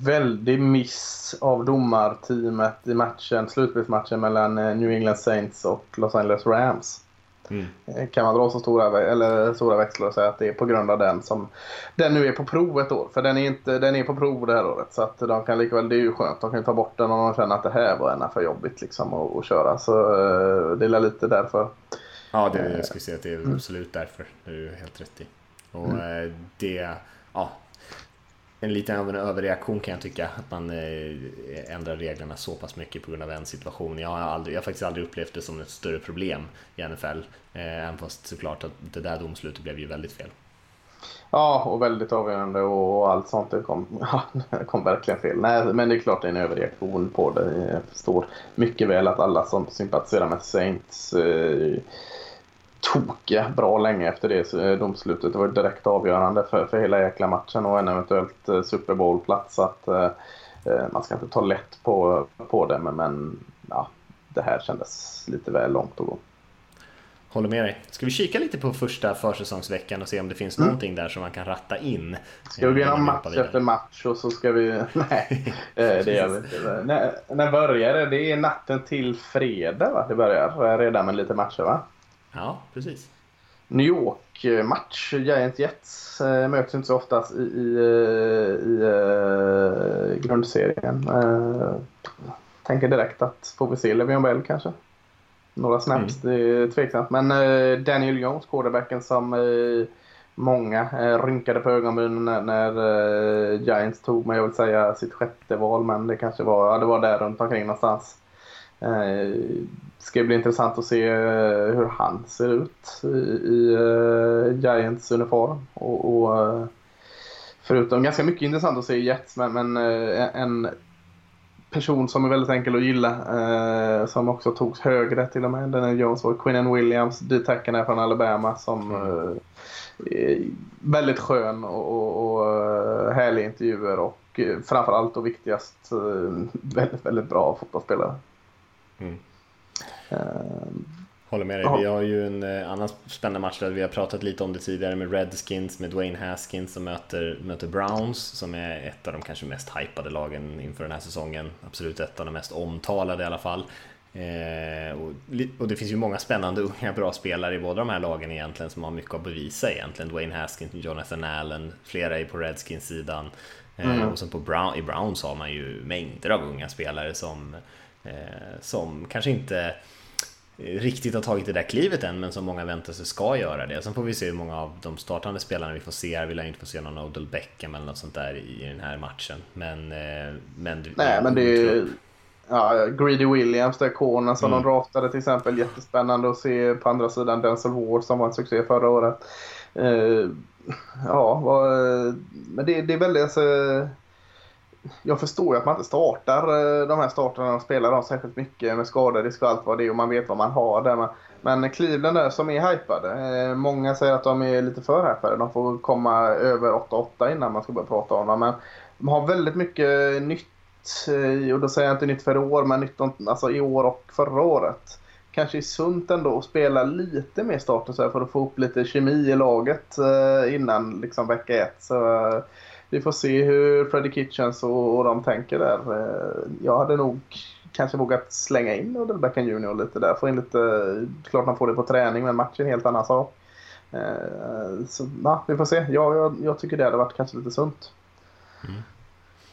väldig miss av domarteamet i matchen, slutspelsmatchen mellan eh, New England Saints och Los Angeles Rams. Mm. Eh, Kan man dra så stora, eller stora växlar och säga att det är på grund av den som den nu är på prov ett år. För den är, inte, den är på prov det här året. Så att de kan lika väl, det är ju skönt. De kan ju ta bort den om de känner att det här var ena för jobbigt liksom att, att köra. Så det är lite därför. Ja, det, jag skulle säga att det är absolut därför. Det är du helt rätt i. Och eh, det, ja, en liten av en överreaktion kan jag tycka. Att man eh, ändrar reglerna så pass mycket på grund av en situation. Jag har, aldrig, jag har faktiskt aldrig upplevt det som ett större problem i NFL. Eh, även fast såklart att det där domslutet blev ju väldigt fel. Ja, och väldigt avgörande och allt sånt. Det kom, ja, det kom verkligen fel. Nej, men det är klart det är en överreaktion på det. Jag förstår mycket väl att alla som sympatiserar med Saints eh, tokiga bra länge efter det eh, domslutet. Det var direkt avgörande för, för hela jäkla matchen och en eventuellt eh, Super Bowl-plats. Att, eh, eh, man ska inte ta lätt på, på det, men, men ja, det här kändes lite väl långt att gå. Håller med dig. Ska vi kika lite på första försäsongsveckan och se om det finns mm. någonting där som man kan ratta in? Ska vi gå igenom match efter match och så ska vi... Nej, det gör vi inte. När, när börjar det? Det är natten till fredag va? Det börjar redan med lite matcher va? Ja, precis. New York-match. Giant Jets äh, möts inte så ofta i, i, eh, i äh, grundserien. Äh, tänker direkt att får vi se Levion Bell kanske? Några snaps, mm. det är tveksamt. Men Daniel Jones, quarterbacken som många rynkade på ögonbrynen när, när Giants tog, men jag vill säga sitt sjätte val, men det kanske var, ja, det var där runt omkring någonstans. Det ska bli intressant att se hur han ser ut i, i Giants uniform. Och, och, förutom ganska mycket intressant att se i Jets, men, men en person som är väldigt enkel att gilla. Eh, som också togs högre till och med. Den är Jones och Quinnen Williams, D-tacken är från Alabama som mm. eh, väldigt skön och, och, och eh, härliga intervjuer och eh, framförallt och viktigast eh, väldigt, väldigt bra fotbollsspelare. Mm. Håller med dig. Vi har ju en eh, annan spännande match där vi har pratat lite om det tidigare med Redskins, med Dwayne Haskins som möter, möter Browns som är ett av de kanske mest hypade lagen inför den här säsongen. Absolut ett av de mest omtalade i alla fall. Eh, och, och, det finns ju många spännande unga bra spelare i båda de här lagen egentligen som har mycket att bevisa egentligen. Dwayne Haskins, Jonathan Allen, flera är på Redskins-sidan. Eh, mm. Och sen på Brown, i Browns har man ju mängder av unga spelare som, som kanske inte riktigt har tagit det där klivet än, men som många väntar sig ska göra det. Sen får vi se hur många av de startande spelarna vi får se. Jag vill inte få se någon Odell Beckham eller något sånt där i den här matchen. Men... Eh, men Nej, men det är ju... Ja, Greedy Williams, där cornern som mm. de draftade till exempel. Jättespännande att se på andra sidan Denzel Ward som var en succé förra året. Uh, ja, vad, men det, det är väldigt... Alltså, jag förstår ju att man inte startar eh, de här starterna och spelar dem särskilt mycket med skaderisk och allt vad det är och man vet vad man har där. Men Cleveland där som är hypade. Eh, många säger att de är lite för hypade. De får komma över 8-8 innan man ska börja prata om dem. Men de har väldigt mycket nytt, eh, och då säger jag inte nytt för i år, men nytt alltså i år och förra året. Kanske är sunt ändå att spela lite mer starter så här för att få upp lite kemi i laget innan liksom vecka 1 vi får se hur Freddie Kitchens och, och de tänker där. Eh, jag hade nog kanske vågat slänga in Odell Beckham Jr lite där. Få in lite, klart man får det på träning men match är en helt annan sak. Eh, så na, vi får se. Jag, jag, jag tycker det hade varit kanske lite sunt. Mm.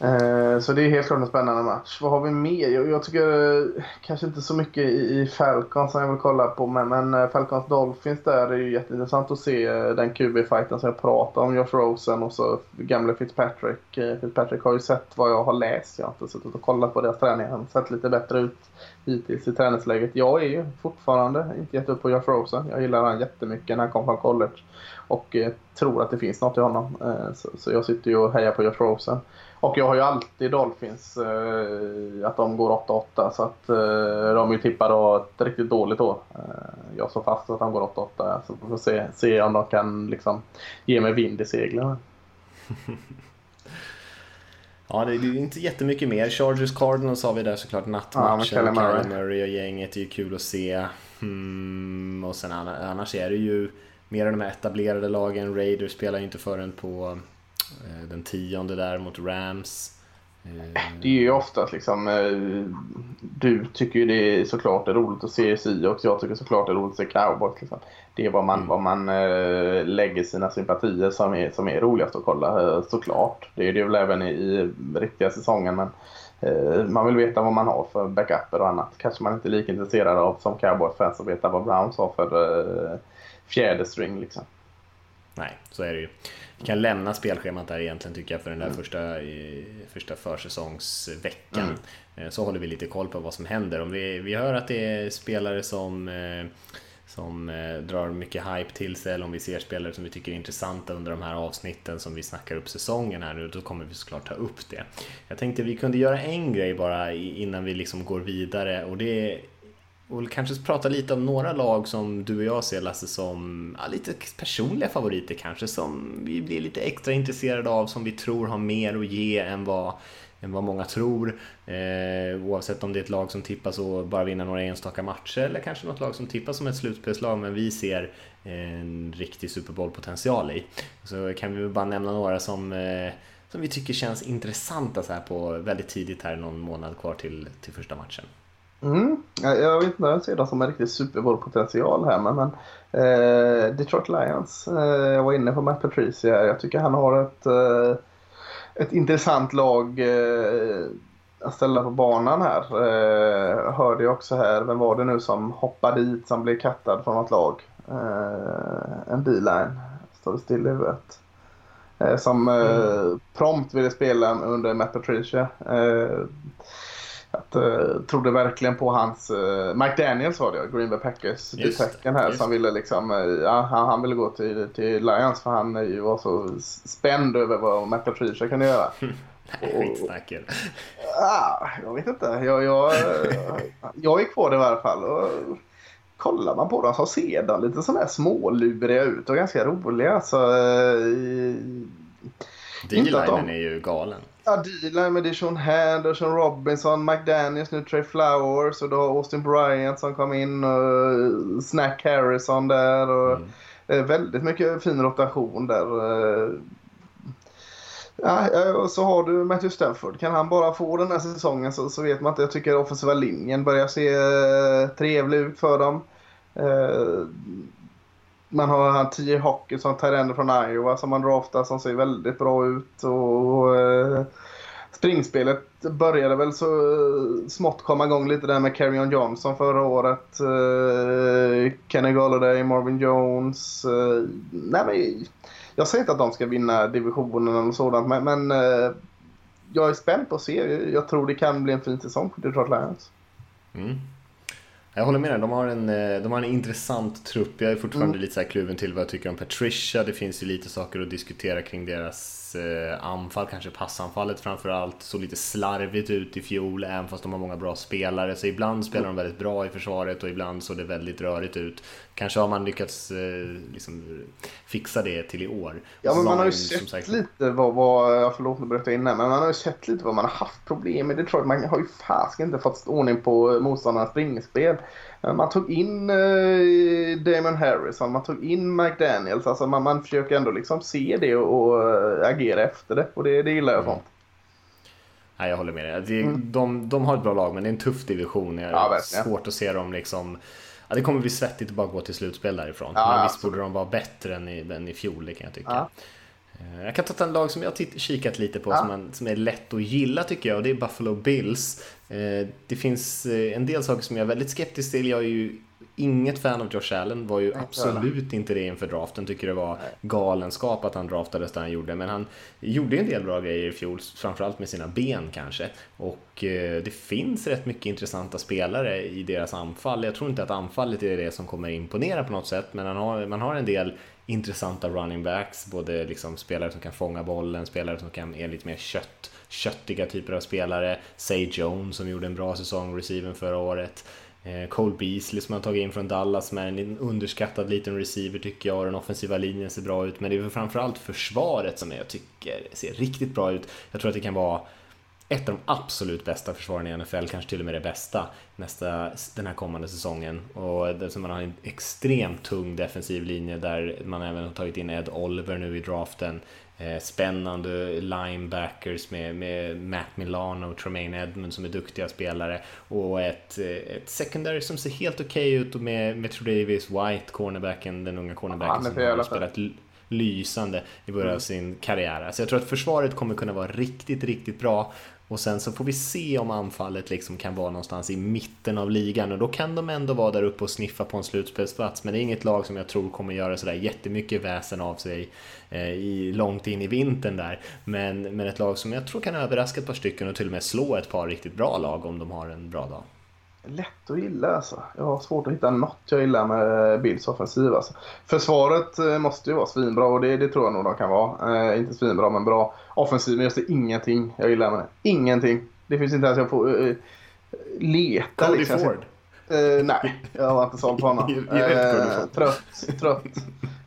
Eh, så det är helt klart en spännande match. Vad har vi mer? Jag, jag tycker eh, kanske inte så mycket i, i Falcons som jag vill kolla på. Men, men eh, Falcons Dolphins där är ju jätteintressant att se den QB-fighten som jag pratade om. Josh Rosen och så gamle Fitzpatrick. Fitzpatrick har ju sett vad jag har läst. Jag har inte suttit och kollat på deras träning. Han har sett lite bättre ut hittills i träningsläget. Jag är ju fortfarande inte gett upp på Josh Rosen. Jag gillar honom jättemycket när han kom från college. Och tror att det finns något i honom. Så, så jag sitter ju och hejar på Josh Rosen. Och jag har ju alltid Dolphins eh, att de går 8-8 så att eh, de är ju tippade ett riktigt dåligt år. Eh, jag står fast att de går 8-8 så vi får se, se om de kan liksom ge mig vind i seglen. ja, det är inte jättemycket mer. Chargers Cardinals har vi där såklart nattmatchen. Ja, Murray. Murray och gänget är ju kul att se. Hmm, och sen annars är det ju mer av de här etablerade lagen. Raiders spelar ju inte förrän på den tionde där mot Rams. Eh, det är ju oftast liksom, eh, du tycker ju det är såklart är roligt att se Seahawks, jag tycker såklart det är roligt att se Cowboys. Liksom. Det är vad man, mm. vad man lägger sina sympatier som är, som är roligast att kolla, såklart. Det är det väl även i, i riktiga säsongen. Men man vill veta vad man har för backuper och annat. Kanske man inte är lika intresserad av som Cowboys-fans att veta vad Browns har för fjärde string. Liksom. Nej, så är det ju. Vi kan lämna spelschemat där egentligen tycker jag för den där mm. första, första försäsongsveckan. Mm. Eh, så håller vi lite koll på vad som händer. Om vi, vi hör att det är spelare som eh, som eh, drar mycket hype till sig eller om vi ser spelare som vi tycker är intressanta under de här avsnitten som vi snackar upp säsongen här nu, då kommer vi såklart ta upp det. Jag tänkte vi kunde göra en grej bara innan vi liksom går vidare och det och kanske prata lite om några lag som du och jag ser Lasse som ja, lite personliga favoriter kanske som vi blir lite extra intresserade av som vi tror har mer att ge än vad än vad många tror. Eh, oavsett om det är ett lag som tippas och bara vinna några enstaka matcher eller kanske något lag som tippas som ett slutspelslag men vi ser en riktig Super Bowl-potential i. Så kan vi bara nämna några som, eh, som vi tycker känns intressanta så här på väldigt tidigt här, någon månad kvar till, till första matchen. Mm. Jag vet inte om jag ser dem som en riktig Super Bowl-potential här men, men eh, Detroit Lions, eh, jag var inne på Matt Patricia. Jag tycker han har ett, eh, ett intressant lag eh, att ställa på banan här. Eh, hörde jag också här, vem var det nu som hoppade dit som blev kattad från något lag? Eh, en D-line. Står det still i huvudet. Som mm. prompt ville spela under Matt Patricia. Att, uh, trodde verkligen på hans... Uh, Mike Daniels var det, Green Bay Packers detecken här som ville liksom... Uh, ja, han, han, ville gå till, till Lions för han uh, var så spänd över vad Matt Patricia kan göra. Skitsnacken. Ja, jag vet inte. Jag, jag, jag är kvar i varje fall. Och, kollar man på dem så ser de lite sådana här småluriga ut och ganska roliga. Så, D-linen är ju galen. Ja, D-line med Dijon Hand Sean Robinson, McDaniels nu, Trey Flowers och då Austin Bryant som kom in och Snack Harrison där. Och mm. Väldigt mycket fin rotation där. Ja, och så har du Matthew Stafford. Kan han bara få den här säsongen så, så vet man inte. Jag tycker offensiva linjen börjar se trevlig ut för dem. Man har han T.J. Hockey som tar från Iowa som man draftar som ser väldigt bra ut. Och, uh, springspelet började väl så smått komma igång lite där med Carrion Johnson förra året. Uh, Kenny Galladay, Marvin Jones. nej men jag säger inte att de ska vinna divisionen och sådant, men, men eh, jag är spänd på att se. Jag tror det kan bli en fin säsong för Detroit Lions. Mm. Jag håller med dig, de har en, eh, de har en intressant trupp. Jag är fortfarande mm. lite så kluven till vad jag tycker om Patricia. Det finns ju lite saker att diskutera kring deras eh, anfall, kanske passanfallet framförallt, såg lite slarvigt ut i fjol även fast de har många bra spelare. Så ibland spelar de väldigt bra i försvaret och ibland såg det väldigt rörigt ut. Kanske har man lyckats eh, liksom, fixa det till i år. Ja, men man har ju sett sagt... lite vad, vad, förlåt nu berättar innan, men man har ju sett lite vad man har haft problem med Detroit. Man har ju fasiken inte fått ordning på motståndarnas springspel. Eh, man tog in eh, Damon Harrison, man tog in McDaniels. Alltså man, man försöker ändå liksom se det och, och äh, agera efter det. Och det, det gillar jag mm. sånt. Nej, jag håller med dig. Det, mm. de, de har ett bra lag, men det är en tuff division. Det är ja, svårt att se dem liksom... Ja, det kommer bli svettigt att bara gå till slutspel därifrån. Ja, men visst borde de vara bättre än i, än i fjol, det kan jag tycka. Ja. Eh, jag kan ta en lag som jag har kikat lite på ja. som, man, som är lätt att gilla tycker jag och det är Buffalo Bills. Eh, det finns eh, en del saker som jag är väldigt skeptisk till. Jag är ju inget fan av Josh Allen, var ju absolut inte det inför draften. Tycker det var galenskap att han draftades där han gjorde. Men han gjorde en del bra grejer i fjol, framförallt med sina ben kanske. Och det finns rätt mycket intressanta spelare i deras anfall. Jag tror inte att anfallet är det som kommer imponera på något sätt, men man har, man har en del intressanta running backs, både liksom spelare som kan fånga bollen, spelare som kan är lite mer kött, köttiga typer av spelare. Say Jones som gjorde en bra säsong, receiven förra året. Eh, Cole Beasley som man tagit in från Dallas med en underskattad liten receiver tycker jag och den offensiva linjen ser bra ut. Men det är väl framförallt försvaret som jag tycker ser riktigt bra ut. Jag tror att det kan vara ett av de absolut bästa försvaren i NFL, kanske till och med det bästa nästa, den här kommande säsongen. Och dessutom man har en extremt tung defensiv linje där man även har tagit in Ed Oliver nu i draften. Eh, spännande linebackers med, med Matt Milano och Tremaine Edmund som är duktiga spelare. Och ett, eh, ett secondary som ser helt okej okay ut och med, med Davis White, cornerbacken, den unga cornerbacken som har spelat lysande i början av mm. sin karriär. Så jag tror att försvaret kommer kunna vara riktigt, riktigt bra och sen så får vi se om anfallet liksom kan vara någonstans i mitten av ligan och då kan de ändå vara där uppe och sniffa på en slutspelsplats. Men det är inget lag som jag tror kommer göra sådär jättemycket väsen av sig eh, i, långt in i vintern där. Men, men ett lag som jag tror kan överraska ett par stycken och till och med slå ett par riktigt bra lag om de har en bra dag lätt att gilla alltså. Jag har svårt att hitta något jag gillar med eh, Bills offensiv alltså. Försvaret eh, måste ju vara svinbra och det, det tror jag nog de kan vara. Eh, inte svinbra men bra. Offensiven, jag ser ingenting jag gillar med det. Ingenting. Det finns inte ens jag får uh, leta. Cody liksom. Ford? Uh, nej, jag var inte såld på honom. uh, trött, trött.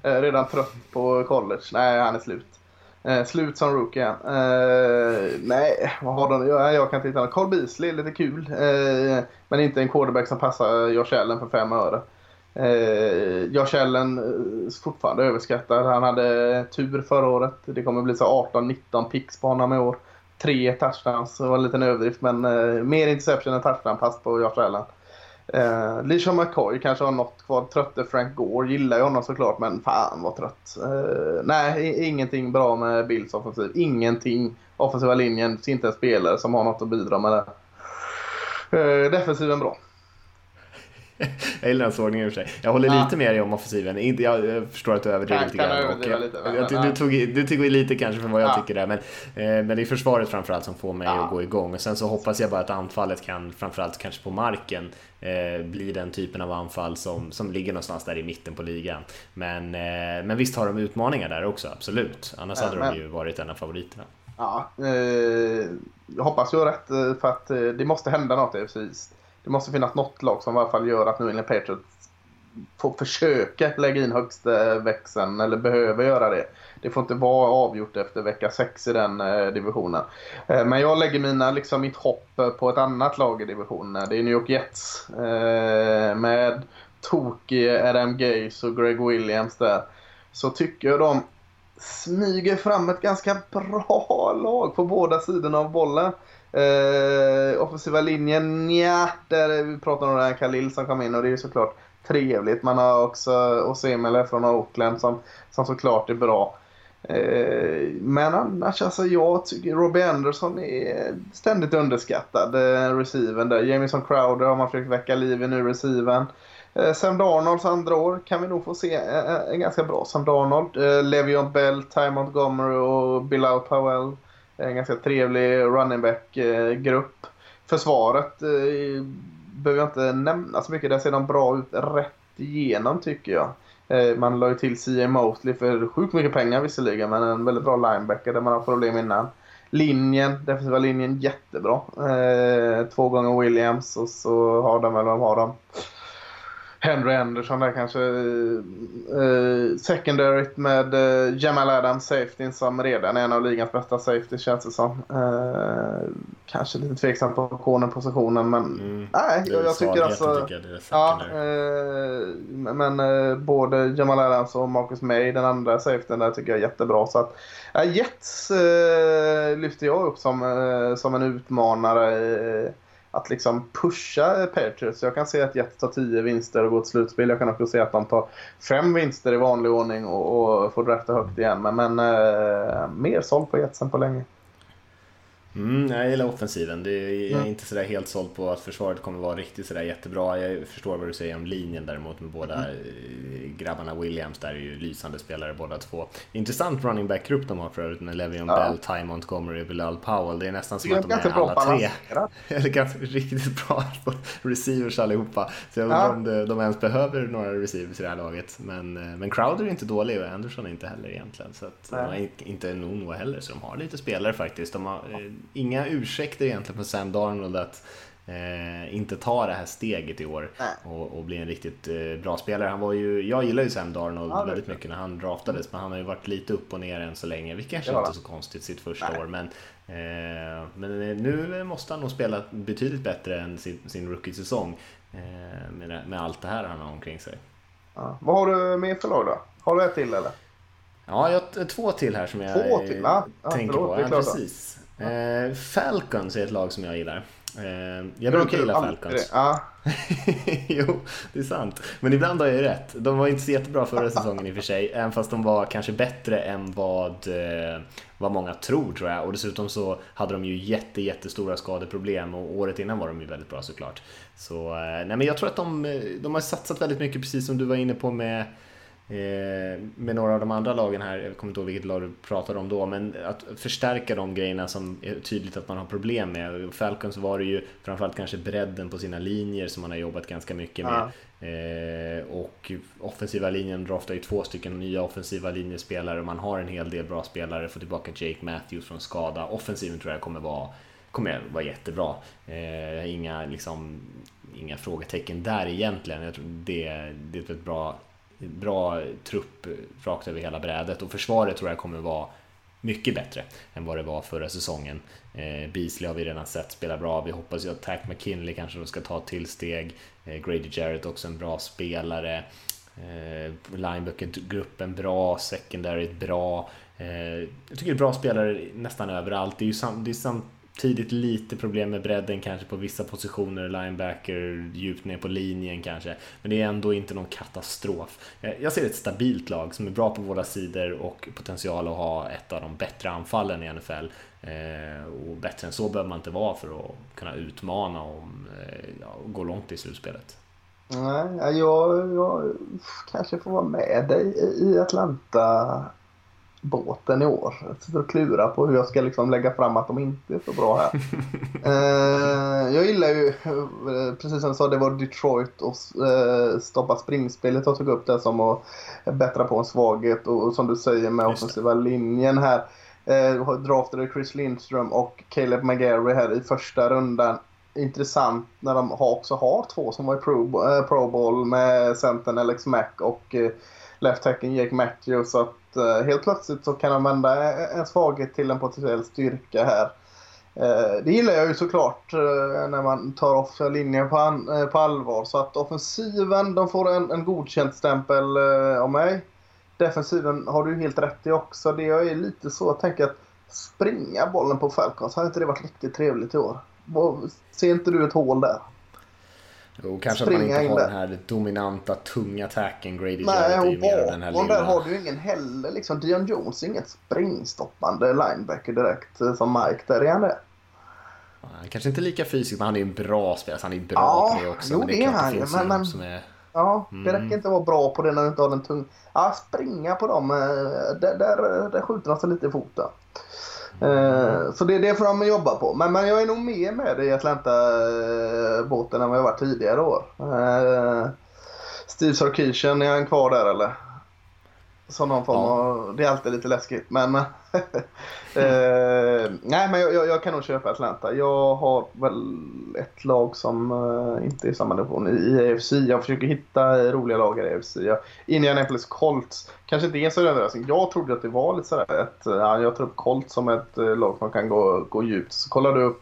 Uh, redan trött på college. Nej, han är slut. Slut som rookie. Nej, vad har de? Jag, jag kan inte hitta något. Carl Beasley, lite kul. Men inte en quarterback som passar Josh Allen för fem öre. Eh, Josh Allen eh, fortfarande överskattad. Han hade tur förra året. Det kommer bli så 18-19 picks på honom i år. Tre touchdowns, det var en liten överdrift men eh, mer interception än touchdown-pass på Josh Allen. Eh, Lisha McCoy kanske har något kvar. Trötte Frank Gore. Gillar ju honom såklart men fan vad trött. Eh, nej, ingenting bra med Bills offensiv. Ingenting. Offensiva linjen. Inte en spelare som har något att bidra med där. Eh, defensiven bra jag gillar den sågningen i och för sig. Jag håller ja. lite med dig om offensiven. Jag, förstår att du överdriver lite grann. lite, men, du, du, tog, du tog i lite kanske för vad jag ja. tycker där. Men, eh, men det är försvaret framförallt som får mig ja. att gå igång. Och sen så hoppas jag bara att anfallet kan, framförallt kanske på marken, eh, bli den typen av anfall som, som ligger någonstans där i mitten på ligan. Men, eh, men visst har de utmaningar där också, absolut. Annars hade men... de ju varit en av favoriterna. Ja, eh, jag hoppas har rätt eh, för att eh, det måste hända något i precis det måste finnas något lag som i alla fall gör att New England Patriots får försöka lägga in högsta växeln eller behöver göra det. Det får inte vara avgjort efter vecka 6 i den eh, divisionen. Eh, men jag lägger mina, liksom, mitt hopp eh, på ett annat lag i divisionen. Det är New York Jets. Med tokige Adam Gaze och Greg Williams där. Så tycker jag de smyger fram ett ganska bra lag på båda sidorna av bollen. Eh, offensiva linjen, ja, där vi pratar om den här Khalil som kom in och det är ju såklart trevligt. Man har också Osemele från Oakland som, som såklart är bra. Eh, men annars, alltså jag tycker Robbie Anderson är ständigt underskattad, eh, receiven där. Jamison Crowder har man försökt väcka liv i nu, receiven. Eh, Sam Darnolds andra år kan vi nog få se en, en ganska bra Sam Darnold. Eh, Levion Bell, Ty Montgomery och Bilal Powell. En ganska trevlig running back-grupp. Eh, Försvaret eh, behöver jag inte nämna så mycket. Där ser de bra ut rätt igenom tycker jag. Eh, man la ju till C.A. Mosley för sjukt mycket pengar visserligen men en väldigt bra linebacker där man har problem innan. Linjen, defensiva linjen jättebra. Eh, två gånger Williams och så har de väl vad de har dem. Henry Anderson där kanske. Eh, secondaryt med eh, Jamal Adams, safety som redan är en av ligans bästa safety känns det som. Eh, kanske lite tveksam på cornerpositionen men mm. nej, jag, jag tycker alltså. Tycker jag ja, eh, men eh, både Jamal Adams och Marcus May, den andra safetyn där tycker jag är jättebra. Så att, Jets eh, lyfter jag upp som, eh, som en utmanare att liksom pusha Patriots. Jag kan se att Jets tar 10 vinster och går till slutspel. Jag kan också se att de tar 5 vinster i vanlig ordning och, och får drafta högt igen. Men, men eh, mer såld på Jets än på länge. Mm, jag gillar offensiven. Det är, jag är mm. inte sådär helt såld på att försvaret kommer vara riktigt sådär jättebra. Jag förstår vad du säger om linjen däremot med båda mm. Eh, grabbarna Williams. Där är ju lysande spelare båda två. Intressant running back-grupp de har för övrigt med Le'Veon ja. Bell, Ty Montgomery och Bilal Powell. Det är nästan som att de är alla tre. Eller ganska riktigt bra på receivers allihopa. Så jag undrar ja. om de, de ens behöver några receivers i det här laget. Men, eh, men Crowder är inte dålig och Anderson är inte heller egentligen. Så att, de har inte Nuno heller. Så de har lite spelare faktiskt. De har, eh, inga ursäkter egentligen för Sam Darnold att eh, inte ta det här steget i år och, och, bli en riktigt eh, bra spelare. Han var ju, jag gillar ju Sam Darnold ja, väldigt mycket när han draftades, men han har ju varit lite upp och ner än så länge, vilket kanske inte är så konstigt sitt första Nej. år. Men, eh, men nu måste han nog spela betydligt bättre än sin, sin rookie-säsong eh, med, med allt det här han har omkring sig. Ja. Vad har du mer för lag då? Har du ett till eller? Ja, jag har två till här som jag två till? Ja, tänker förlåt, på. Ja, precis. Eh, Falcons är ett lag som jag gillar. Eh, jag brukar gilla Falcons. Ja. jo, det är sant. Men ibland har jag ju rätt. De var inte så jättebra förra säsongen i och för sig, även fast de var kanske bättre än vad, eh, vad många tror tror jag. Och dessutom så hade de ju jätte, jättestora skadeproblem och året innan var de ju väldigt bra såklart. Så eh, nej, men jag tror att de, de har satsat väldigt mycket, precis som du var inne på med Eh, med några av de andra lagen här, jag kommer inte ihåg vilket lag du pratade om då, men att förstärka de grejerna som är tydligt att man har problem med. Falcons var det ju framförallt kanske bredden på sina linjer som man har jobbat ganska mycket med. Ja. Eh, och offensiva linjen draftar ju två stycken nya offensiva linjespelare, man har en hel del bra spelare, får tillbaka Jake Matthews från skada. Offensiven tror jag kommer vara kommer vara jättebra. Eh, inga, liksom, inga frågetecken där egentligen. Jag tror det, det är ett bra bra trupp rakt över hela brädet och försvaret tror jag kommer vara mycket bättre än vad det var förra säsongen. Eh, Beasley har vi redan sett spela bra, vi hoppas ju att Tack McKinley kanske då ska ta ett till steg. Eh, Grady Jarrett också en bra spelare. Eh, Linebacker-gruppen bra, secondary bra. Eh, jag tycker det är bra spelare nästan överallt. Det är ju sam, det är Tidigt lite problem med bredden kanske på vissa positioner, linebacker, djupt ner på linjen kanske. Men det är ändå inte någon katastrof. Eh, jag ser ett stabilt lag som är bra på båda sidor och potential att ha ett av de bättre anfallen i NFL. Eh, och bättre än så behöver man inte vara för att kunna utmana och, eh, och gå långt i slutspelet. Nej, jag, jag kanske får vara med dig i Atlanta båten i år. Jag sitter och klurar på hur jag ska liksom lägga fram att de inte är så bra här. eh, jag gillar ju, eh, precis som du sa, det var Detroit och eh, stoppa springspelet jag tog upp det som att bättra på en svaghet och, och som du säger med offensiva linjen här. Eh, draftade Chris Lindström och Caleb McGarry här i första rundan intressant när de också har två som var i Pro, äh, Pro Bowl med centern Alex Mack och äh, left tacken Jake Matthews. Så att eh, helt plötsligt så kan de vända en svaghet till en potentiell styrka här. Eh, det gillar jag ju såklart eh, när man tar off linjen på, an, eh, på allvar. Så att offensiven, de får en, en godkänt stämpel av mig. Defensiven har du helt rätt i också. Det jag är lite så, jag tänker att springa bollen på Falcons, har inte det varit riktigt trevligt i år? Ser inte du ett hål där? Jo, kanske att man inte har den här dominanta, tunga attacken. Grady Nej, Jarrett är ju mer den här lilla... där har du ingen heller. Liksom, Dion Jones är inget springstoppande linebacker direkt eh, som Mike. Där är han det. kanske inte lika fysiskt, men han är ju en bra spelare. Han är bra ja, på det också. Jo, men det, det är han ju. Men, men, som är... Ja, det mm. räcker inte att vara bra på det när du inte har den tung... Ja, springa på dem. Eh, där, där, där skjuter han sig lite i foten. Eh, så det, det får de jobba på. Men, men jag är nog mer med i Atlanta-båten än vad jag varit tidigare år. Eh, Steve Sarkisian, är han kvar där eller? Som någon form av, det är alltid lite läskigt. Men, uh, nej, men jag, jag, kan nog köpa Atlanta. Jag har väl ett lag som uh, inte är i samma division i AFC. Jag försöker hitta roliga lag i AFC. Jag, Indianapolis Colts, kanske inte är en så överraskning. Jag trodde att det var lite sådär ett, ja, jag tror upp Colts som ett lag som kan gå, gå djupt. Så kollade du upp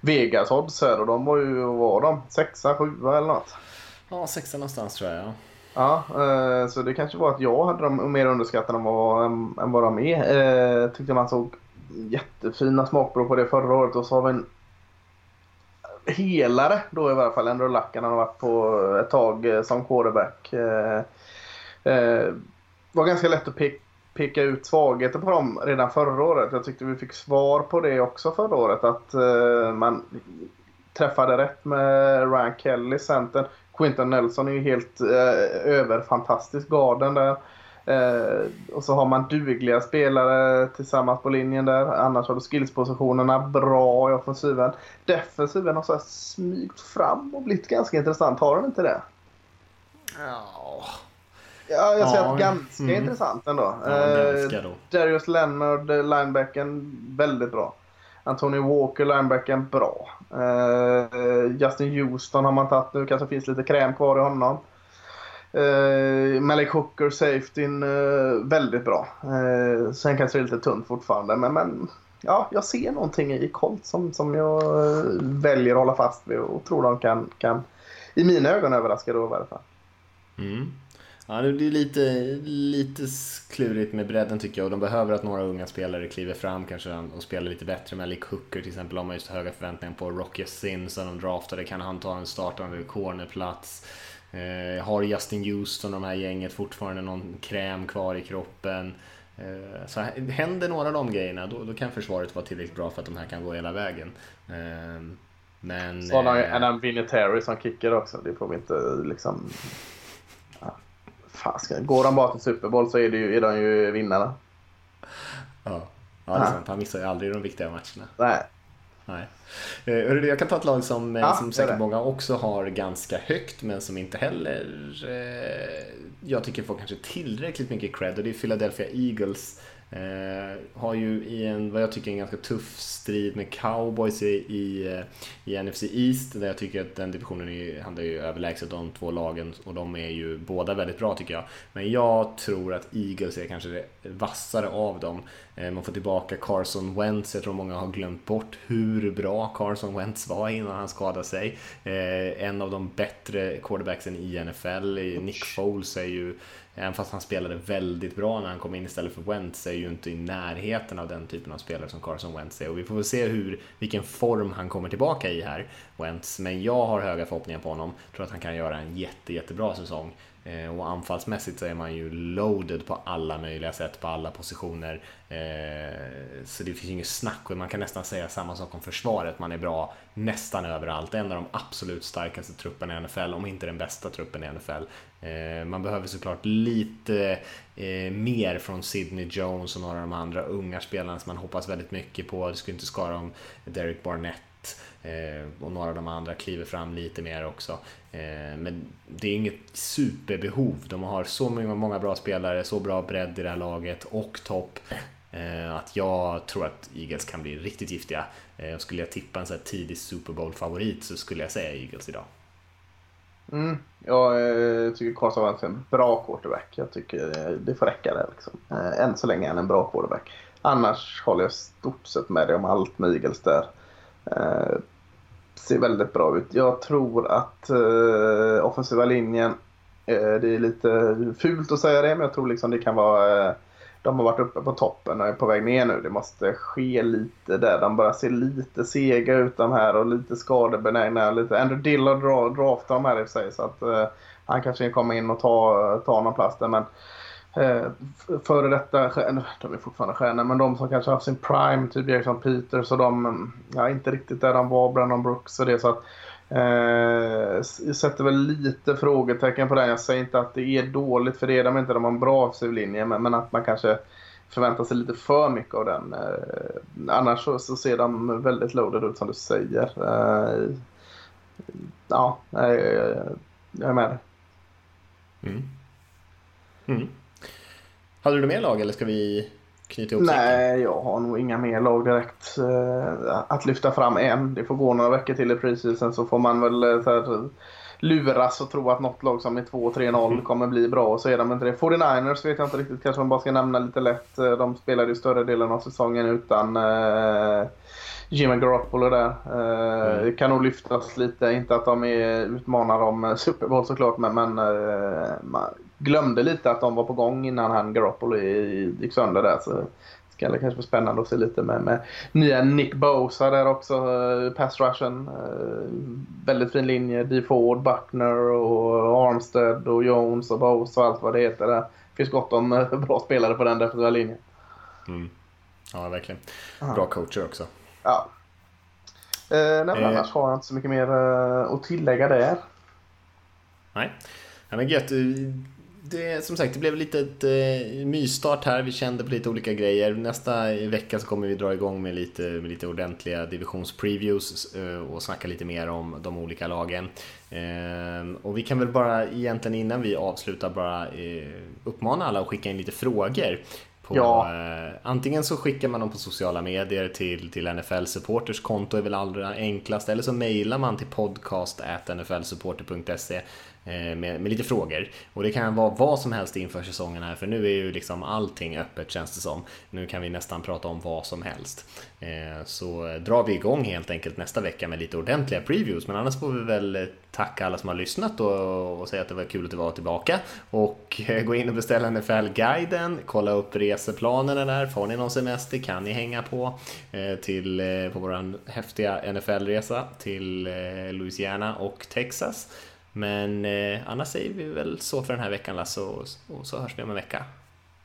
Vegas odds här och de var ju, vad var de? Sexa, sjua eller något? Ja, sexa någonstans tror jag. Ja. Ja, eh, så det kanske var att jag hade dem mer underskattade än vad, än vad de är. Eh, tyckte man såg jättefina smakprov på det förra året och så har vi en helare då i varje fall. Andrew Lackan, han har varit på ett tag eh, som quarterback. Eh, eh, var ganska lätt att peka peka ut svagheter på dem redan förra året. Jag tyckte vi fick svar på det också förra året. Att man träffade rätt med Ryan Kelly, centern. Quinton Nelson är ju helt eh, överfantastisk garden där. Eh, och så har man dugliga spelare tillsammans på linjen där. Annars har du skillspositionerna bra i offensiven. Defensiven har så smygt fram och blivit ganska intressant. Har den inte det? Ja. Ja, jag säger ja, att ganska mm. intressant ändå. Ja. Eh, Darius Leonard, linebacken, väldigt bra. Anthony Walker, linebacken, bra. Uh, Justin Houston har man tagit nu, kanske finns lite kräm kvar i honom. Uh, Malik Hooker, safetyn, uh, väldigt bra. Uh, sen kanske det är lite tunt fortfarande, men, men ja, jag ser någonting i Colt som, som jag väljer att hålla fast vid och tror de kan, kan i mina ögon överraska då i alla fall. Mm. Ja, det är lite, lite klurigt med bredden tycker jag och de behöver att några unga spelare kliver fram kanske och spelar lite bättre. Malik Hooker till exempel har man just höga förväntningar på. Rocky Sin som de draftade, kan han ta en startande cornerplats? Eh, har Justin Houston de här gänget fortfarande någon kräm kvar i kroppen? Eh, så händer några av de grejerna då, då kan försvaret vara tillräckligt bra för att de här kan gå hela vägen. Eh, men... Så har eh, Adam Vinatieri som kickar också, det får vi inte liksom Fasken, går de bara till Super Bowl så är, det ju, är de ju vinnarna. Ja, ja det är sant. Han missar ju aldrig de viktiga matcherna. Nej. Nej. Eh, jag kan ta ett lag som, eh, ja, som säkert många också har ganska högt men som inte heller eh, jag tycker får kanske tillräckligt mycket cred och det är Philadelphia Eagles. Eh, har ju i en, vad jag tycker en ganska tuff strid med cowboys i, i, i NFC East, där jag tycker att den divisionen är, handlar ju överlägset de två lagen och de är ju båda väldigt bra tycker jag. Men jag tror att Eagles är kanske det vassare av dem. Eh, man får tillbaka Carson Wentz, jag tror många har glömt bort hur bra Carson Wentz var innan han skadade sig. Eh, en av de bättre quarterbacksen i NFL, Nick Foles är ju Även fast han spelade väldigt bra när han kom in istället för Wentz är ju inte i närheten av den typen av spelare som Carson Wentz är. Och vi får väl se hur, vilken form han kommer tillbaka i här, Wentz. Men jag har höga förhoppningar på honom. Tror att han kan göra en jätte, jättebra säsong. Eh, och anfallsmässigt så är man ju loaded på alla möjliga sätt, på alla positioner. Eh, så det finns ju inget snack och man kan nästan säga samma sak om försvaret. Man är bra nästan överallt. En av de absolut starkaste trupperna i NFL, om inte den bästa truppen i NFL. Eh, man behöver såklart lite mer från Sidney Jones och några av de andra unga spelarna som man hoppas väldigt mycket på. Det skulle inte skara om Derek Barnett och några av de andra kliver fram lite mer också. Eh, men det är inget superbehov. De har så många bra spelare, så bra bredd i det här laget och topp. Eh, att jag tror att Eagles kan bli riktigt giftiga. Eh, skulle jag tippa en så här tidig Super Bowl-favorit så skulle jag säga Eagles idag. Mm, jag tycker Carson Wentz är en bra quarterback. Jag tycker det får räcka där. Liksom. Än så länge är han en bra quarterback. Annars håller jag stort sett med dig om allt med Eagles där ser väldigt bra ut. Jag tror att eh, offensiva linjen, eh, det är lite fult att säga det, men jag tror liksom det kan vara eh, de har varit uppe på toppen och är på väg ner nu. Det måste ske lite där. De börjar se lite sega ut de här och lite skadebenägna. Lite. Andrew Dillard draftar de här i sig så att eh, han kanske kan komma in och ta, ta någon plats där. Men eh, före detta stjärnor, de är fortfarande stjärnor, men de som kanske haft sin prime, typ Jason Peters och de, mm, ja inte riktigt där de var, Brandon Brooks och det så att eh, jag sätter väl lite frågetecken på den. Jag säger inte att det är dåligt, för det är de inte. De har en bra offensiv linje, men, men, att man kanske förväntar sig lite för mycket av den. Eh, annars så, så, ser de väldigt loaded ut som du säger. Eh, ja, jag, jag är med dig. Mm. Mm. Hade du mer lag eller ska vi knyta ihop Nej, säcken? jag har nog inga mer lag direkt uh, att lyfta fram än. Det får gå några veckor till i preseason så får man väl uh, så här, luras och tro att något lag som är 2-3-0 mm. kommer bli bra och så är de inte det. 49ers vet jag inte riktigt, kanske man bara ska nämna lite lätt. Eh, de spelade ju större delen av säsongen utan uh, Jimmy Garoppolo där. Uh, mm. Kan nog lyftas lite, inte att de är utmanar om Super Bowl såklart men, men uh, glömde lite att de var på gång innan han Garoppolo gick sönder där. Så ska det kanske bli spännande att se lite med, med nya Nick Bosa där också. Uh, pass rushen. Uh, väldigt fin linje. D. Ford, Buckner och Armstead och Jones och Bosa och allt vad det heter. Det finns gott om uh, bra spelare på den defensiva linjen. Mm. Ja, verkligen. Bra coacher också. Ja. Eh, nej, eh. Annars har jag inte så mycket mer att tillägga där. Nej. Ja, men gött det, som sagt, det blev lite ett eh, mysstart här. Vi kände på lite olika grejer. Nästa vecka så kommer vi dra igång med lite, med lite ordentliga divisionspreviews eh, och snacka lite mer om de olika lagen. Eh, och vi kan väl bara egentligen innan vi avslutar bara eh, uppmana alla att skicka in lite frågor. På, ja. eh, antingen så skickar man dem på sociala medier till, till NFL Supporters konto är väl allra enklast eller så mejlar man till podcast nflsupporter.se Eh, Eh, med, med, lite frågor. Och det kan vara vad som helst inför säsongen här, för nu är ju liksom allting öppet känns det som. Nu kan vi nästan prata om vad som helst. Eh, så drar vi igång helt enkelt nästa vecka med lite ordentliga previews, men annars får vi väl tacka alla som har lyssnat och, och säga att det var kul att vara tillbaka. Och eh, gå in och beställa NFL-guiden, kolla upp reseplanerna där, får ni någon semester kan ni hänga på till, på vår häftiga NFL-resa till Louisiana och Texas. Men eh, annars säger vi väl så för den här veckan Lasse och, och så hörs vi om en vecka.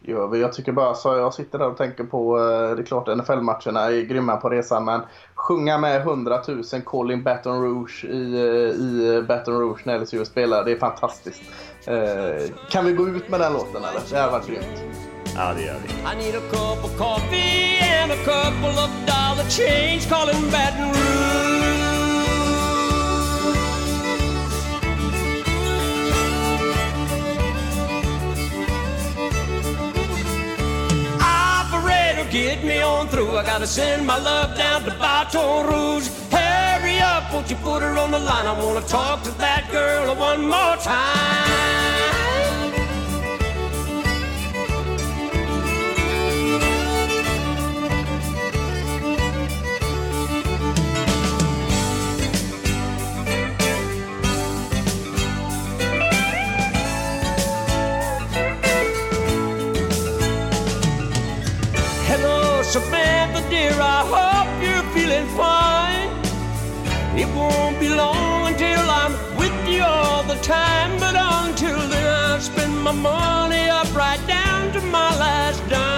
Ja, jag tycker bara så jag sitter där och tänker på, eh, det är klart NFL-matcherna är grymma på resan men sjunga med 100 000 Colin Baton Rouge i, eh, i Baton Rouge när LSU spelar, det är fantastiskt. Eh, kan vi gå ut med den låten eller? Det hade varit grymt. Ja, det gör vi. I need a cup of coffee and a couple of dollar change calling Baton Rouge get me on through. I gotta send my love down to Baton Rouge. Hurry up, won't you put her on the line? I wanna talk to that girl one more time. Dear, I hope you're feeling fine. It won't be long until I'm with you all the time, but until then, I spend my money up right down to my last dime.